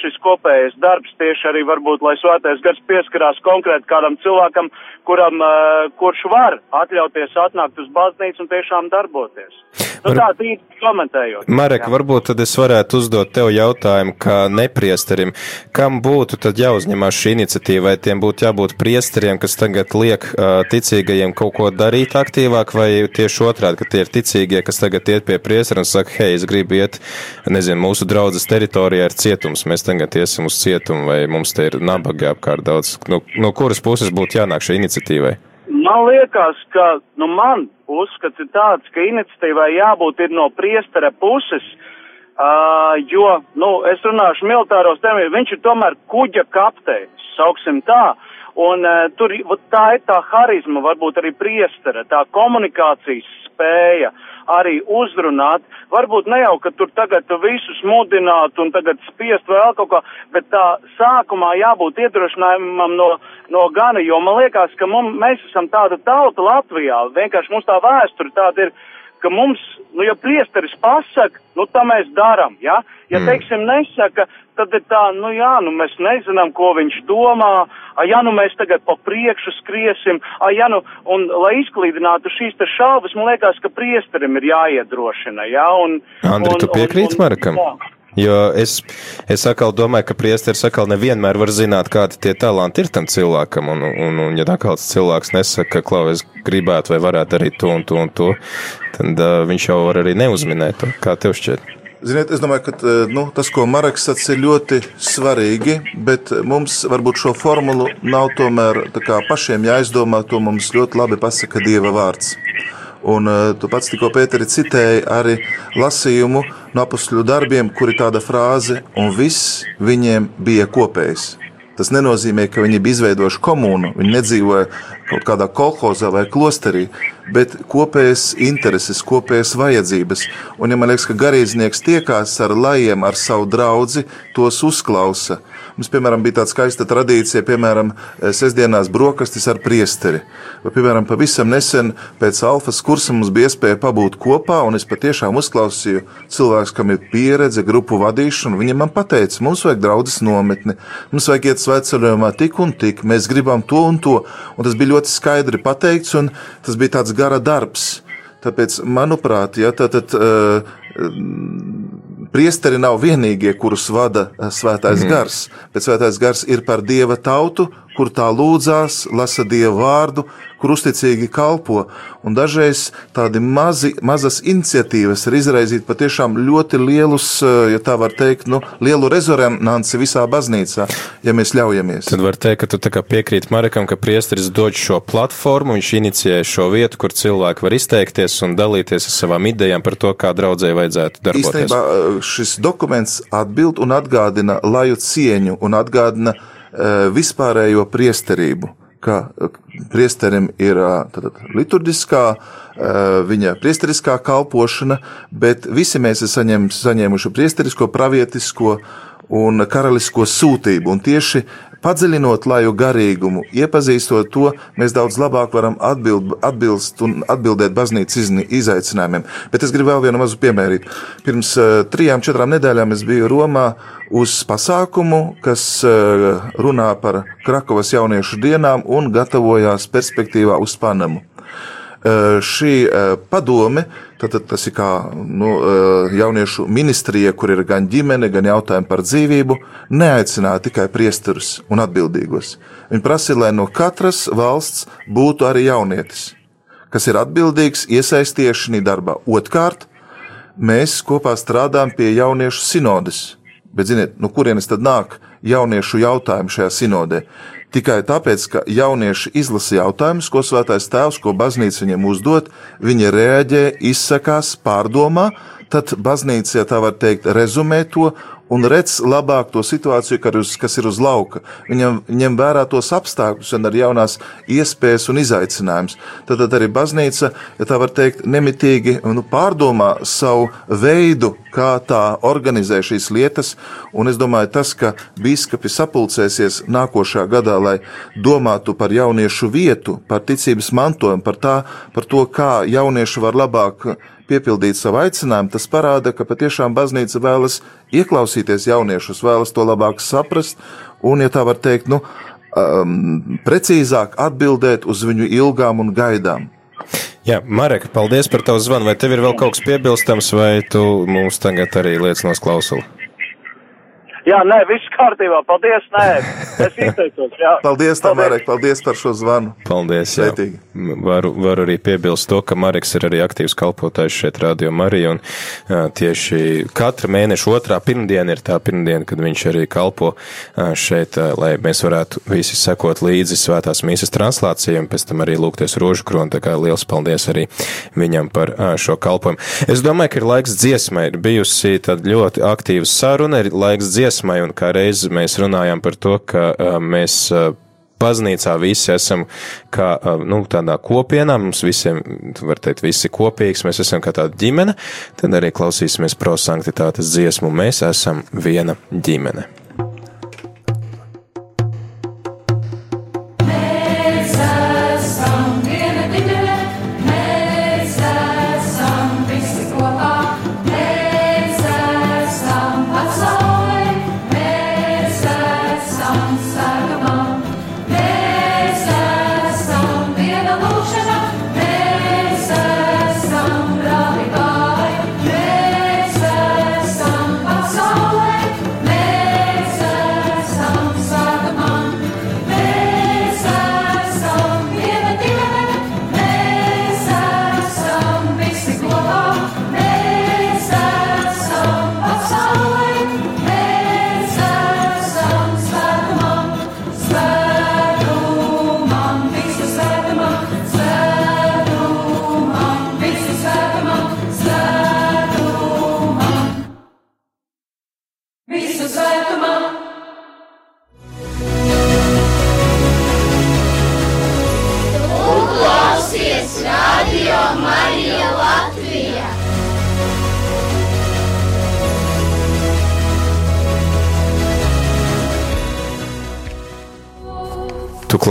šis kopējais darbs tieši arī varbūt, lai svētais gars pieskarās konkrēti kādam cilvēkam, kuram, uh, kurš var atļauties atnākt uz baznīcu un tiešām darboties. Nu, tā tīri komentējot.
Marek, jā. varbūt tad es varētu uzdot tev jautājumu, kā nepriesterim, kam būtu tad jāuzņemās šī iniciatīva, vai tiem būtu jābūt priesteriem, kas tagad liek uh, ticīgajiem kaut ko darīt aktīvāk, vai tieši otrādi, ka tie ir ticīgie, kas tagad iet pie priestera un saka, hei, es gribu iet, nezinu, mūsu draudzes teritorijā ir cietums, mēs tagad iesim uz cietumu, vai mums te ir nabaga apkārt daudz. No, no kuras puses būtu jānāk šai iniciatīvai?
Man liekas, ka, nu, man uzskats ir tāds, ka iniciatīvai jābūt ir no priestera puses, uh, jo, nu, es runāšu militāros terminos, viņš ir tomēr kuģa kapteinis, sauksim tā, Un uh, tur tā ir tā harizma, varbūt arī priestera, tā komunikācijas spēja arī uzrunāt. Varbūt ne jau, ka tur tagad visus mudināt un tagad spiest vēl kaut kā, bet tā sākumā jābūt iedrošinājumam no, no gana, jo man liekas, ka mums, mēs esam tāda tauta Latvijā, vienkārši mums tā vēsture tāda ir, ka mums, nu, ja priesteris pasaka, nu, tā mēs daram, ja? Ja,
Mm.
teiksim, nesaka, tad ir tā, nu, jā, nu, mēs nezinām, ko viņš domā, a, ja, nu, mēs tagad pa priekšu skriesim, a, ja, nu, un, lai izklīdinātu šīs te šaubas, man liekas, ka priesterim ir jāiedrošina, ja, un...
Andri,
un,
tu piekrīti Marakam?
jā.
Jo es, es atkal domāju, ka priesteris atkal nevienmēr var zināt, kādi tie talanti ir tam cilvēkam, un, un, un ja kāds cilvēks nesaka, ka, klau, es gribētu vai varētu arī to un to un to, tad uh, viņš jau var arī neuzminēt to. Kā tev šķiet?
Ziniet, es domāju, ka eh, nu, tas, ko Marks sacīja, ir ļoti svarīgi, bet mums varbūt šo formulu nav tomēr pašiem jāizdomā. To mums ļoti labi pasaka Dieva vārds. Un uh, tu pats tikko Pēteri citēji arī lasījumu no apakšļu darbiem, kur ir tāda frāze, un viss viņiem bija kopējs. Tas nenozīmē, ka viņi bija izveidojuši komunu, viņi nedzīvoja kaut kādā kolhozā vai klosterī, bet kopējas intereses, kopējas vajadzības. Un, ja man liekas, ka garīdznieks tiekās ar lajiem, ar savu draugu, tos uzklausa. Mums, piemēram, bija tāda skaista tradīcija, piemēram, sestdienās brokastis ar priesteri. Vai, piemēram, pavisam nesen pēc alfas kursa mums bija iespēja pabūt kopā, un es patiešām uzklausīju cilvēku, kam ir pieredze, grupu vadīšana. Viņi man teica, mums vajag draudzes nometni, mums vajag iet svētceļojumā tik un tik, mēs gribam to un to. Un tas bija ļoti skaidri pateikts, un tas bija tāds gara darbs. Tāpēc, manuprāt, ja, tā, tad, uh, priesteri nav vienīgie, kurus vada eh, svētais mm. gars, bet svētais gars ir par dieva tautu, kur tā lūdzās, lasa dievu vārdu, kur uzticīgi kalpo. Un dažreiz tādi mazi, mazas iniciatīvas var izraisīt patiešām ļoti lielus, eh, ja tā var teikt, nu, lielu rezonanci visā baznīcā, ja mēs ļaujamies.
Tad var teikt, ka tu piekrīti Marekam, ka priesteris dod šo platformu, viņš inicijē šo vietu, kur cilvēki var izteikties un dalīties ar savām idejām par to, kā draudzē vajadzētu darboties.
Īstenībā eh, šis dokuments atbild un atgādina laju cieņu un atgādina vispārējo priesterību. Ka priesterim ir tātad, liturģiskā, viņa priesteriskā kalpošana, bet visi mēs esam saņem, saņēmuši priesterisko, pravietisko un karalisko sūtību. Un tieši padziļinot laju garīgumu, iepazīstot to, mēs daudz labāk varam atbild, atbilst un atbildēt baznīcas izaicinājumiem. Bet es gribu vēl vienu mazu piemērīt. Pirms uh, trijām, četrām nedēļām es biju Romā uz pasākumu, kas uh, runā par Krakovas jauniešu dienām un gatavojās perspektīvā uz Panamu. Šī padome, tad, tad tas ir kā nu, jauniešu ministrija, kur ir gan ģimene, gan jautājumi par dzīvību, neaicināja tikai priesterus un atbildīgos. Viņi prasīja, lai no katras valsts būtu arī jaunietis, kas ir atbildīgs, iesaistījies šajā darbā. Otkārt, mēs kopā strādājam pie jauniešu sinodes. Bet, ziniet, no kurienes tad nāk jauniešu jautājumi šajā sinodē? Tikai tāpēc, ka jaunieši izlasa jautājumus, ko svētais tēvs, ko baznīca viņiem uzdod, viņi reaģē, izsakās, pārdomā, tad baznīca, ja tā var teikt, rezumē to un redz labāk to situāciju, kas ir uz lauka. Viņam ņem vērā tos apstākļus un arī jaunās iespējas un izaicinājumus. Tad, tad arī baznīca, ja tā var teikt, nemitīgi nu, pārdomā savu veidu, kā tā organizē šīs lietas. Un es domāju, tas, ka biskupi sapulcēsies nākošā gadā, lai domātu par jauniešu vietu, par ticības mantojumu, par, tā, par to, kā jaunieši var labāk piepildīt savu aicinājumu, tas parāda, ka patiešām baznīca vēlas ieklausīties jauniešus, vēlas to labāk saprast un, ja tā var teikt, nu, um, precīzāk atbildēt uz viņu ilgām un gaidām.
Jā, Marek, paldies par tavu zvanu. Vai tev ir vēl kaut kas piebilstams, vai tu mums tagad arī liec nos klausuli?
Jā, nē, viss kārtībā. Paldies, nē, es *laughs* izteicos. Jā.
Paldies, tā, Marek, paldies par šo zvanu.
Paldies, jā.
Sveitīgi.
Varu, varu arī piebilst to, ka Mareks ir arī aktīvs kalpotājs šeit Radio Marija, un jā, tieši katra mēneša otrā pirmdiena ir tā pirmdiena, kad viņš arī kalpo šeit, lai mēs varētu visi sekot līdzi svētās mīsas translācijai, un pēc tam arī lūgties rožu kronu, tā kā liels paldies arī viņam par šo kalpojumu. Es domāju, ka ir laiks dziesmai, ir bijusi tad ļoti aktīva saruna, ir laiks dziesmai, un kā reiz mēs runājām par to, ka mēs baznīcā visi esam kā, nu, tādā kopienā, mums visiem, var teikt, visi kopīgs, mēs esam kā tāda ģimene, tad arī klausīsimies prosanktitātes dziesmu, mēs esam viena ģimene.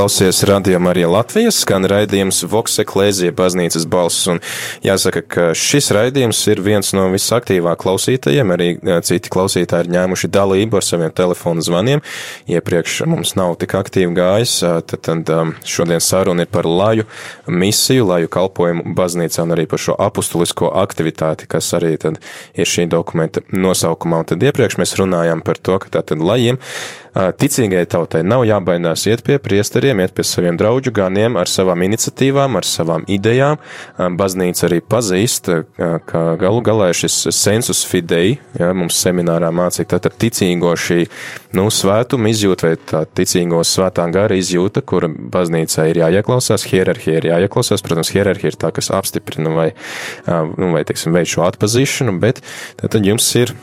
Klausies radio Marija Latvijas, skan raidījums Voks Eklēzija baznīcas balss, un jāsaka, ka šis raidījums ir viens no visaktīvāk klausītajiem, arī citi klausītāji ir ņēmuši dalību ar saviem telefonu zvaniem. Iepriekš mums nav tik aktīvi gājis, tad, tad šodien saruna ir par laju misiju, laju kalpojumu baznīcā un arī par šo apustulisko aktivitāti, kas arī tad ir šī dokumenta nosaukumā. Un tad iepriekš mēs runājām par to, ka tātad lajiem ticīgai tautai nav jābaidās iet pie priesteriem, iet pie saviem draugu ganiem ar savām iniciatīvām, ar savām idejām. Baznīca arī pazīst, ka galu galā šis sensus fidei, ja, mums seminārā mācīja, tātad ticīgo šī, nu, svētuma izjūta vai tā ticīgo svētā gara izjūta, kura baznīcā ir jāieklausās, hierarhija ir jāieklausās, protams, hierarhija ir tā, kas apstiprina vai, nu, vai, teiksim, veids šo atpazīšanu, bet tad jums ir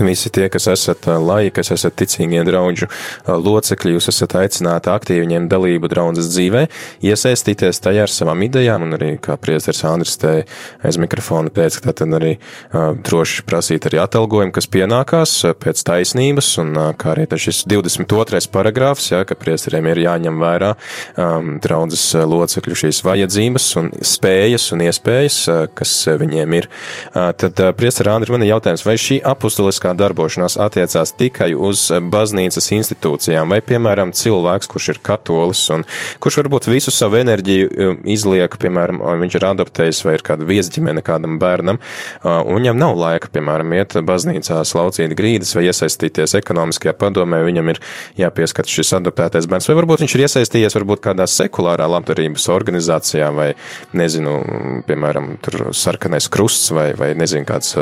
Visi tie, kas esat laiki, kas esat ticīgie draugu locekļi, jūs esat aicināti aktīvi ņemt dalību draudzes dzīvē, iesaistīties tajā ar savām idejām, un arī, kā priesteris Andris te aiz mikrofona teica, ka tad arī uh, droši prasīt arī atalgojumu, kas pienākās pēc taisnības, un uh, kā arī šis 22. paragrāfs, ja, ka priesteriem ir jāņem vērā um, draudzes locekļu šīs vajadzības un spējas un iespējas, uh, kas viņiem ir. Uh, tad, uh, priesteri Andri, man ir jautājums, vai šī apustula apostoliskā darbošanās attiecās tikai uz baznīcas institūcijām, vai, piemēram, cilvēks, kurš ir katolis un kurš varbūt visu savu enerģiju um, izliek, piemēram, viņš ir adaptējis vai ir kāda viesģimene kādam bērnam, un viņam nav laika, piemēram, iet baznīcā slaucīt grīdas vai iesaistīties ekonomiskajā padomē, viņam ir jāpieskat šis adaptētais bērns, vai varbūt viņš ir iesaistījies varbūt kādā sekulārā labdarības organizācijā vai, nezinu, piemēram, tur sarkanais krusts vai, vai nezinu, kāds,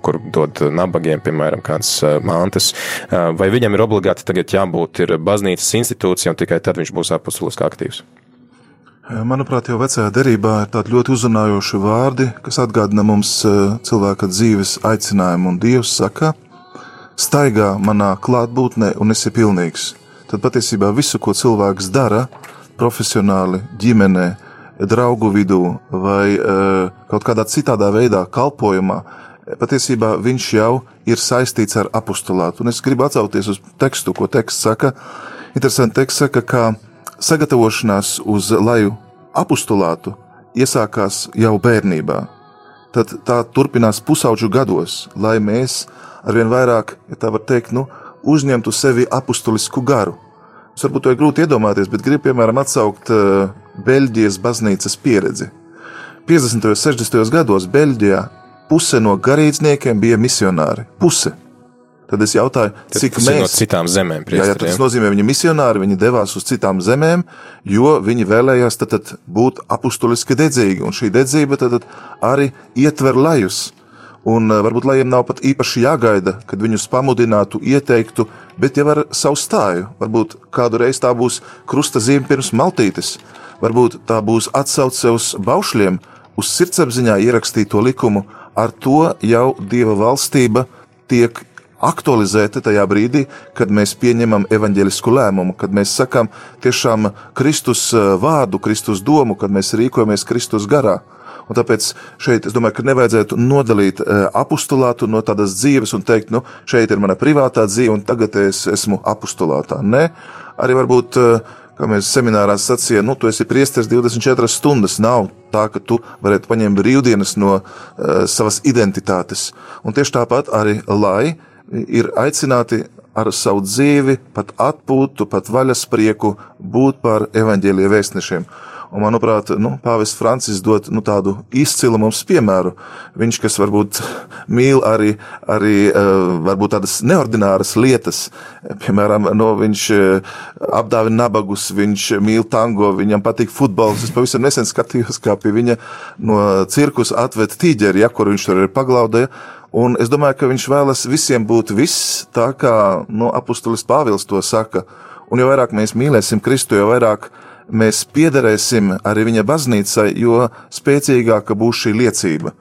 kur dod nabagiem viņiem, piemēram, kādas mantas, vai viņam ir obligāti tagad jābūt ir baznīcas institūcija un tikai tad viņš būs apustuliski aktīvs?
Manuprāt, jau vecajā derībā ir tādi ļoti uzrunājoši vārdi, kas atgādina mums cilvēka dzīves aicinājumu, un Dievs saka, staigā manā klātbūtnē un esi pilnīgs. Tad patiesībā visu, ko cilvēks dara, profesionāli, ģimenē, draugu vidū vai kaut kādā citādā veidā kalpojumā, patiesībā viņš jau ir saistīts ar apustulātu. Un es gribu atsaukties uz tekstu, ko teksts saka. Interesanti, teksts saka, ka sagatavošanās uz laju apustulātu iesākās jau bērnībā. Tad tā turpinās pusauģu gados, lai mēs arvien vairāk, ja tā var teikt, nu, uzņemtu sevi apustulisku garu. Es varbūt to ir grūti iedomāties, bet gribu, piemēram, atsaukt uh, Beļģijas baznīcas pieredzi. 50. un 60. gados Beļģijā puse no garīdzniekiem bija misionāri. Puse. Tad es jautāju,
tad
cik mēs.
No citām zemēm,
jā, jā, tas nozīmē, viņi misionāri, viņi devās uz citām zemēm, jo viņi vēlējās tad, tad būt apustuliski dedzīgi, un šī dedzība tad, tad arī ietver lajus. Un varbūt lajiem nav pat īpaši jāgaida, kad viņus pamudinātu, ieteiktu, bet jau ar savu stāju. Varbūt kādu reizi tā būs krusta zīme pirms maltītes, varbūt tā būs atsauce uz baušļiem, uz sirdsapziņā ierakstīto likumu, ar to jau Dieva valstība tiek aktualizēta tajā brīdī, kad mēs pieņemam evaņģelisku lēmumu, kad mēs sakam tiešām Kristus uh, vārdu, Kristus domu, kad mēs rīkojamies Kristus garā. Un tāpēc šeit es domāju, ka nevajadzētu nodalīt uh, apustulātu no tādas dzīves un teikt, nu, šeit ir mana privātā dzīve, un tagad es esmu apustulātā. Nē, arī varbūt uh, kā mēs seminārā sacījām, nu, tu esi priesteris 24 stundas. Nav tā, ka tu varētu paņemt brīvdienas no uh, savas identitātes. Un tieši tāpat arī, lai ir aicināti ar savu dzīvi, pat atpūtu, pat vaļasprieku būt par evaņģēlīju vēstnešiem. Un, manuprāt, nu, Pāvests Francis dod nu, tādu izcilu mums piemēru. Viņš, kas varbūt mīl arī, arī varbūt tādas neordināras lietas, piemēram, no, viņš apdāvina nabagus, viņš mīl tango, viņam patīk futbols. Es pavisam nesen skatījos, kā pie viņa no cirkus atved tīģeri, ja, kur viņš tur ir paglaudēja. Un es domāju, ka viņš vēlas visiem būt viss, tā kā no, apustulis Pāvils to saka. Un jo vairāk mēs mīlēsim Kristu, jo vairāk mēs mēs piederēsim arī viņa baznīcai, jo spēcīgāka būs šī liecība.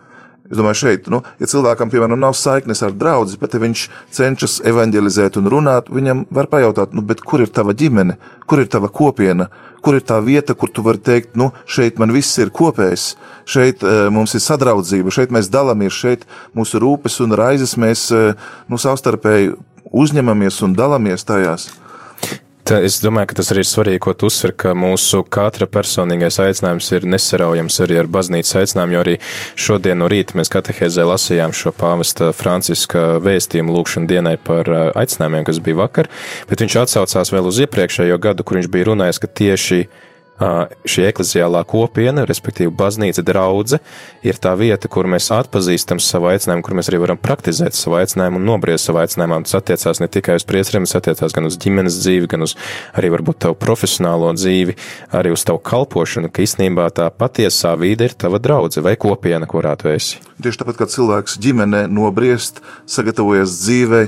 Es domāju, šeit, nu, ja cilvēkam, piemēram, nav saiknes ar draugu, bet ja viņš cenšas evanģelizēt un runāt, viņam var pajautāt, nu, kur ir tava ģimene, kur ir tava kopiena, kur ir tā vieta, kur tu vari teikt, nu, šeit man viss ir kopējs, šeit e, mums ir sadraudzība, šeit mēs dalāmies, šeit mūsu rūpes un raizes mēs, e, nu, savstarpēji uzņemamies un dalāmies tajās.
Tā, es domāju, ka tas arī ir svarīgi, ko tu uzsver, ka mūsu katra personīgais aicinājums ir nesaraujams arī ar baznīcas aicinājumu, jo arī šodien no rīta mēs katehēzē lasījām šo pāvesta Franciska vēstījumu lūkšanu dienai par aicinājumiem, kas bija vakar, bet viņš atsaucās vēl uz iepriekšējo gadu, kur viņš bija runājis, ka tieši šī ekleziālā kopiena, respektīvi baznīca draudze, ir tā vieta, kur mēs atpazīstam savu aicinājumu, kur mēs arī varam praktizēt savu aicinājumu un nobriest savu aicinājumu. Tas attiecās ne tikai uz priesteriem, tas attiecās gan uz ģimenes dzīvi, gan uz arī varbūt tavu profesionālo dzīvi, arī uz tavu kalpošanu, ka īstenībā tā patiesā vide ir tava draudze vai kopiena, kurā tu esi.
Tieši tāpat kā cilvēks ģimenē nobriest, sagatavojas dzīvei,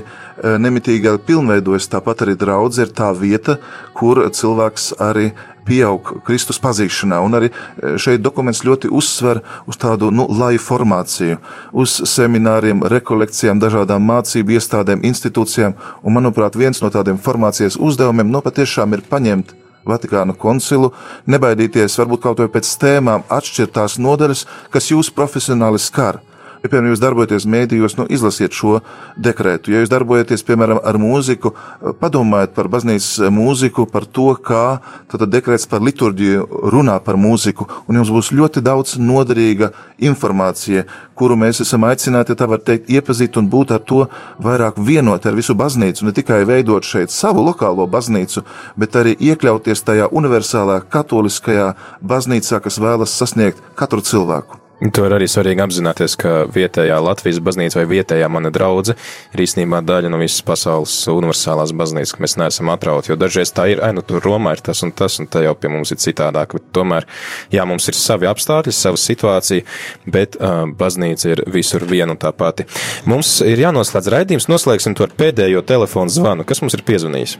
nemitīgi pilnveidojas, tāpat arī draudze ir tā vieta, kur cilvēks arī pieaug Kristus pazīšanā. Un arī e, šeit dokuments ļoti uzsver uz tādu nu, laju formāciju, uz semināriem, rekolekcijām, dažādām mācību iestādēm, institūcijām. Un, manuprāt, viens no tādiem formācijas uzdevumiem nu, patiešām ir paņemt Vatikāna koncilu, nebaidīties varbūt kaut vai pēc tēmām atšķirt tās nodaļas, kas jūs profesionāli skar. Ja, piemēram, jūs darbojaties mēdījos, nu, izlasiet šo dekrētu. Ja jūs darbojaties, piemēram, ar mūziku, padomājiet par baznīcas mūziku, par to, kā tad dekrēts par liturģiju runā par mūziku, un jums būs ļoti daudz noderīga informācija, kuru mēs esam aicināti, tā var teikt, iepazīt un būt ar to vairāk vienot ar visu baznīcu, ne tikai veidot šeit savu lokālo baznīcu, bet arī iekļauties tajā universālā katoliskajā baznīcā, kas vēlas sasniegt katru cilvēku.
To ir arī svarīgi apzināties, ka vietējā Latvijas baznīca vai vietējā mana draudze ir īstenībā daļa no visas pasaules universālās baznīcas, ka mēs neesam atrauti. Jo dažreiz tā ir, ai, nu tur Romā ir tas un tas, un tā jau pie mums ir citādāk. Bet tomēr, jā, mums ir savi apstākļi, sava situācija, bet uh, baznīca ir visur viena un tā pati. Mums ir jānoslēdz raidījums, noslēgsim to ar pēdējo telefonu zvanu. Kas mums ir piezvanījis?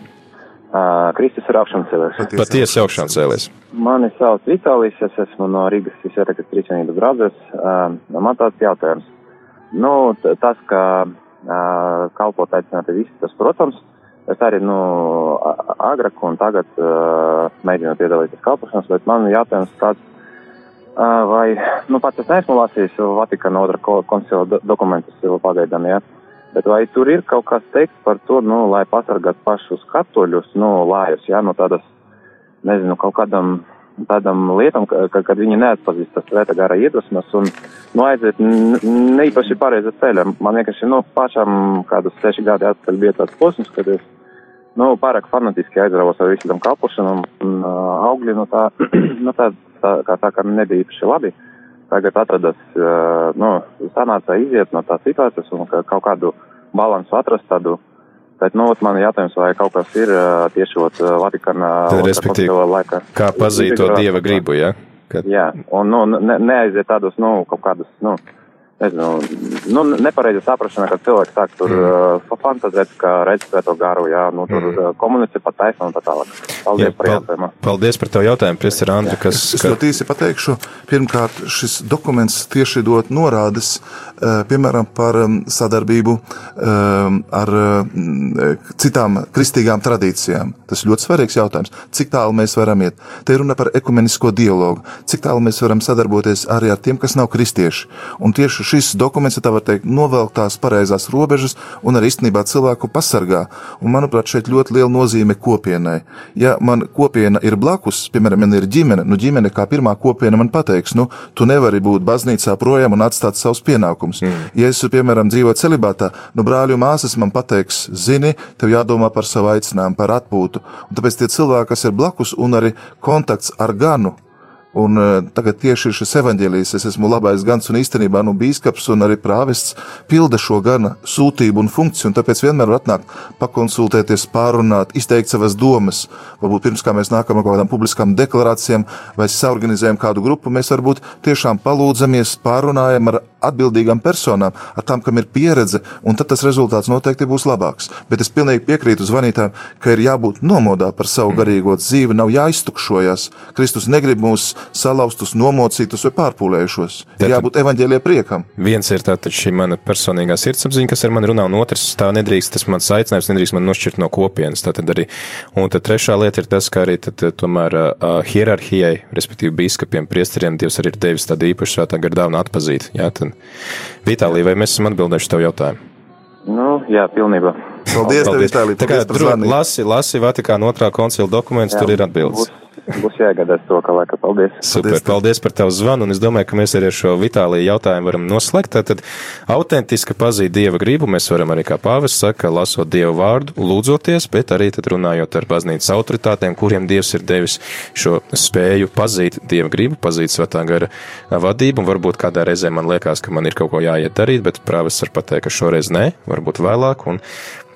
Uh, Kristus ir augšām cēlies.
Patiesi augšām cēlies.
Mani sauc Vitālijs, es esmu no Rīgas Visvētākas Trīsvienības draudzes. Uh, man tāds jautājums. Nu, tas, ka uh, kalpot aicināti visi, tas, protams, es arī, nu, agrāk un tagad uh, mēģinu piedalīties kalpošanas, bet man jautājums tāds, uh, vai, nu, pats es neesmu lasījis Vatikāna otra koncila do dokumentus pagaidām, jā. Ja? Bet vai tur ir kaut kas teikts par to, nu, lai pasargātu pašus katoļus, nu, lājus, jā, no tādas, nezinu, kaut kādam tādam lietam, ka, kad viņi neatpazīst tas svēta gara iedvesmas un, nu, aiziet neīpaši pareiza ceļa. Man vienkārši, nu, pašam kādus seši gadi atpakaļ bija tāds posms, kad es, nu, pārāk fanatiski aizravos ar visu tam kalpošanam un uh, augļi, nu, tā, *clears throat* nu, tā, tā, kā tā, ka nebija īpaši labi. Uh, tagad atradas, nu, sanāca iziet no tās situācijas un kaut kādu balansu atrast tādu. Bet, nu, man jautājums, vai kaut kas ir tieši ot Vatikāna
laikā. Kā pazīt to Dieva gribu, ja?
Kad... Jā, un, nu, ne, neaiziet tādus, nu, kaut kādus, nu, nezinu, nu, nepareiza saprašana, ka cilvēks sāk tur mm. uh, fantazēt, ka redz svēto garu, jā, nu, tur mm. uh, komunicē pa taisnu un tā tālāk. Paldies jā, par jautājumu.
Paldies par tavu jautājumu, Priester Andri, kas...
Es ļoti īsi pateikšu. Pirmkārt, šis dokuments tieši dod norādes, uh, piemēram, par um, sadarbību um, ar uh, citām kristīgām tradīcijām. Tas ir ļoti svarīgs jautājums. Cik tālu mēs varam iet? Te ir runa par ekumenisko dialogu. Cik tālu mēs varam sadarboties arī ar tiem, kas nav kristieši. Un tieši šis dokuments, tā var teikt, novelk tās pareizās robežas un arī īstenībā cilvēku pasargā. Un, manuprāt, šeit ļoti liela nozīme kopienai. Ja man kopiena ir blakus, piemēram, man ir ģimene, nu ģimene kā pirmā kopiena man pateiks, nu, tu nevari būt baznīcā projām un atstāt savus pienākumus. Mm. Ja es, piemēram, dzīvoju celibātā, nu, brāļu māsas man pateiks, zini, tev jādomā par savu aicinājumu, par atpūtu. Un tāpēc tie cilvēki, kas ir blakus un arī kontakts ar ganu, Un uh, tagad tieši šis evaņģēlijs, es esmu labais gans un īstenībā nu bīskaps un arī prāvests pilda šo gana sūtību un funkciju, un tāpēc vienmēr var atnākt, pakonsultēties, pārunāt, izteikt savas domas. Varbūt pirms kā mēs nākam ar kaut kādām publiskām deklarācijām vai saorganizējam kādu grupu, mēs varbūt tiešām palūdzamies, pārunājam ar atbildīgām personām, ar tām, kam ir pieredze, un tad tas rezultāts noteikti būs labāks. Bet es pilnīgi piekrītu zvanītājiem, ka ir jābūt nomodā par savu garīgo dzīvi, nav jāiztukšojas. Kristus negrib mūs salauztus, nomocītus vai pārpūlējušos. Ir jābūt evaņģēlie priekam.
Viens ir tātad šī mana personīgā sirdsapziņa, kas ar mani runā, un otrs tā nedrīkst, tas mans aicinājums nedrīkst man nošķirt no kopienas. Tātad arī, un tad trešā lieta ir tas, ka arī tad, tomēr uh, hierarhijai, respektīvi biskupiem, priesteriem, Dievs arī ir devis tādu īpašu svētā gara dāvanu atpazīt. Jā, tad, Vitālija, vai mēs esam atbildējuši tev jautājumu?
Nu, jā, pilnībā.
Paldies, Paldies. tev, Vitālija. Tā kā
lasi, lasi Vatikāna otrā koncila dokumentus, tur ir atbildes. Būs
Būs jāiegādās to, ka laika. Paldies!
Super, paldies par tavu zvanu, un es domāju, ka mēs arī ar šo Vitāliju jautājumu varam noslēgt. Tad autentiski pazīt Dieva gribu, mēs varam arī, kā pāvis saka, lasot Dievu vārdu, lūdzoties, bet arī tad runājot ar baznīcas autoritātēm, kuriem Dievs ir devis šo spēju pazīt Dieva gribu, pazīt svētā gara vadību, un varbūt kādā reizē man liekas, ka man ir kaut ko jāiet darīt, bet prāvis var pateikt, ka šoreiz nē, varbūt vēlāk, un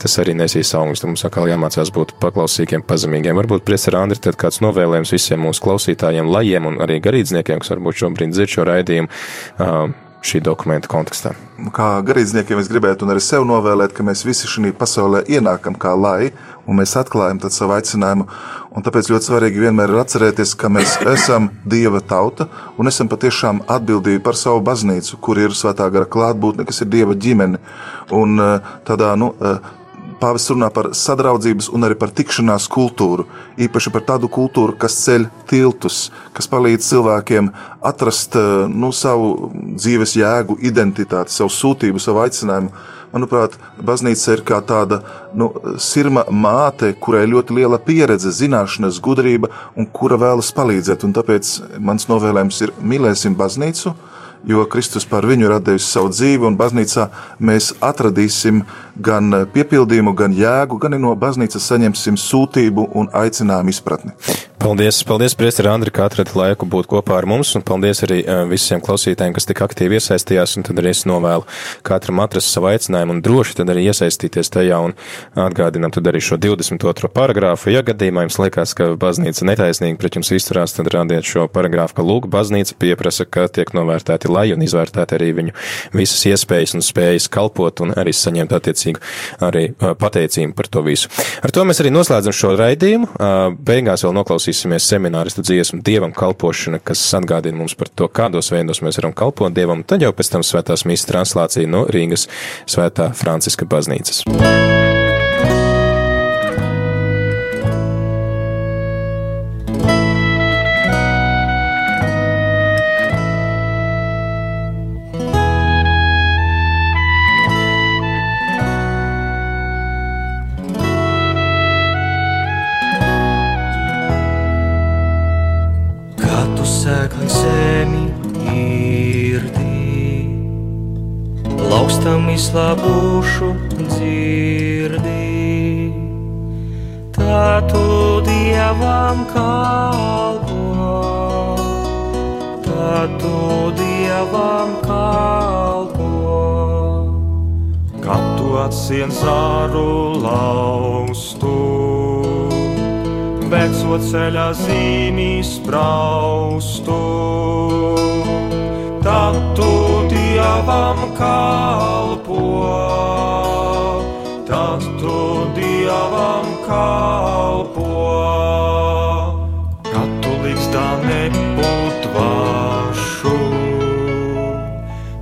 tas arī nesīs augļus. Mums atkal jāmācās būt paklausīgiem, pazemīgiem. Varbūt priecā Andri, tad kāds novēlējums visiem mūsu klausītājiem, lajiem un arī garīdzniekiem, kas varbūt šobrīd dzird šo raidījumu. Šī dokumenta kontekstā.
Kā garīdzniekiem es gribētu arī sev novēlēt, ka mēs visi šajā pasaulē ienākam kā lai, un mēs atklājam savu aicinājumu. Un tāpēc ļoti svarīgi vienmēr ir atcerēties, ka mēs *coughs* esam Dieva tauta un esam patiešām atbildīgi par savu baznīcu, kur ir svētā gara klātbūtne, kas ir Dieva ģimene. Un tādā nu, Pāvests runā par sadraudzības un arī par tikšanās kultūru, īpaši par tādu kultūru, kas ceļ tiltus, kas palīdz cilvēkiem atrast eh, nu, savu dzīves jēgu, identitāti, savu sūtību, savu aicinājumu. Manuprāt, baznīca ir kā tāda nu, sirma māte, kurai ir ļoti liela pieredze, zināšanas, gudrība un kura vēlas palīdzēt. Un tāpēc mans novēlējums ir mīlēsim baznīcu, jo Kristus par viņu ir devis savu dzīvi, un baznīcā mēs atradīsim gan piepildījumu, gan jēgu, gan no baznīcas saņemsim sūtību un aicinājumu izpratni.
Paldies, paldies, Priester Andri, ka atradi laiku būt kopā ar mums, un paldies arī uh, visiem klausītājiem, kas tik aktīvi iesaistījās, un tad arī es novēlu katram atrast savu aicinājumu un droši tad arī iesaistīties tajā, un atgādinam tad arī šo 22. paragrāfu. Ja gadījumā jums liekas, ka baznīca netaisnīgi pret jums izturās, tad rādiet šo paragrāfu, ka lūk, baznīca pieprasa, ka tiek novērtēti lai un izvērtēti arī viņu visas iespējas un spējas kalpot un arī saņemt attiecīgu arī pateicību par to visu. Ar to mēs arī noslēdzam šo raidījumu. Beigās vēl noklausīsim klausīsimies semināristu dziesmu Dievam kalpošana, kas atgādina mums par to, kādos veidos mēs varam kalpot Dievam, tad jau pēc tam svētās mīsas translācija no Rīgas svētā Franciska baznīcas.
Izlabūšu dzirdī. Tā tu dievam kalpo, tā tu dievam kalpo. Kad tu atsien zāru laustu, veco ceļā zīmīs spraustu, tad tu dievam Dievam kalpo, tad tu Dievam kalpo. Kad tu liks tā neputvašu,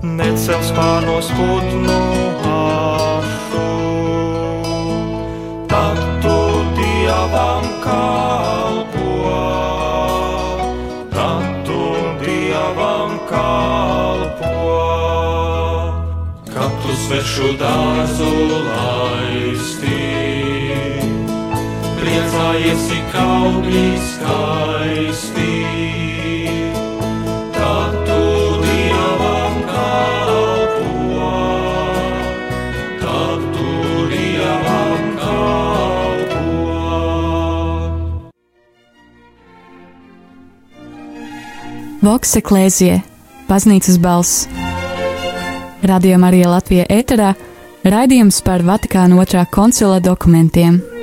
necels pārnos putnu tu Dievam kalpo, tad tu Dievam kalpo.
Voks eklēzie, baznīcas balss. Radio Marija Latvija ēterā raidījums par Vatikāna otrā koncila dokumentiem.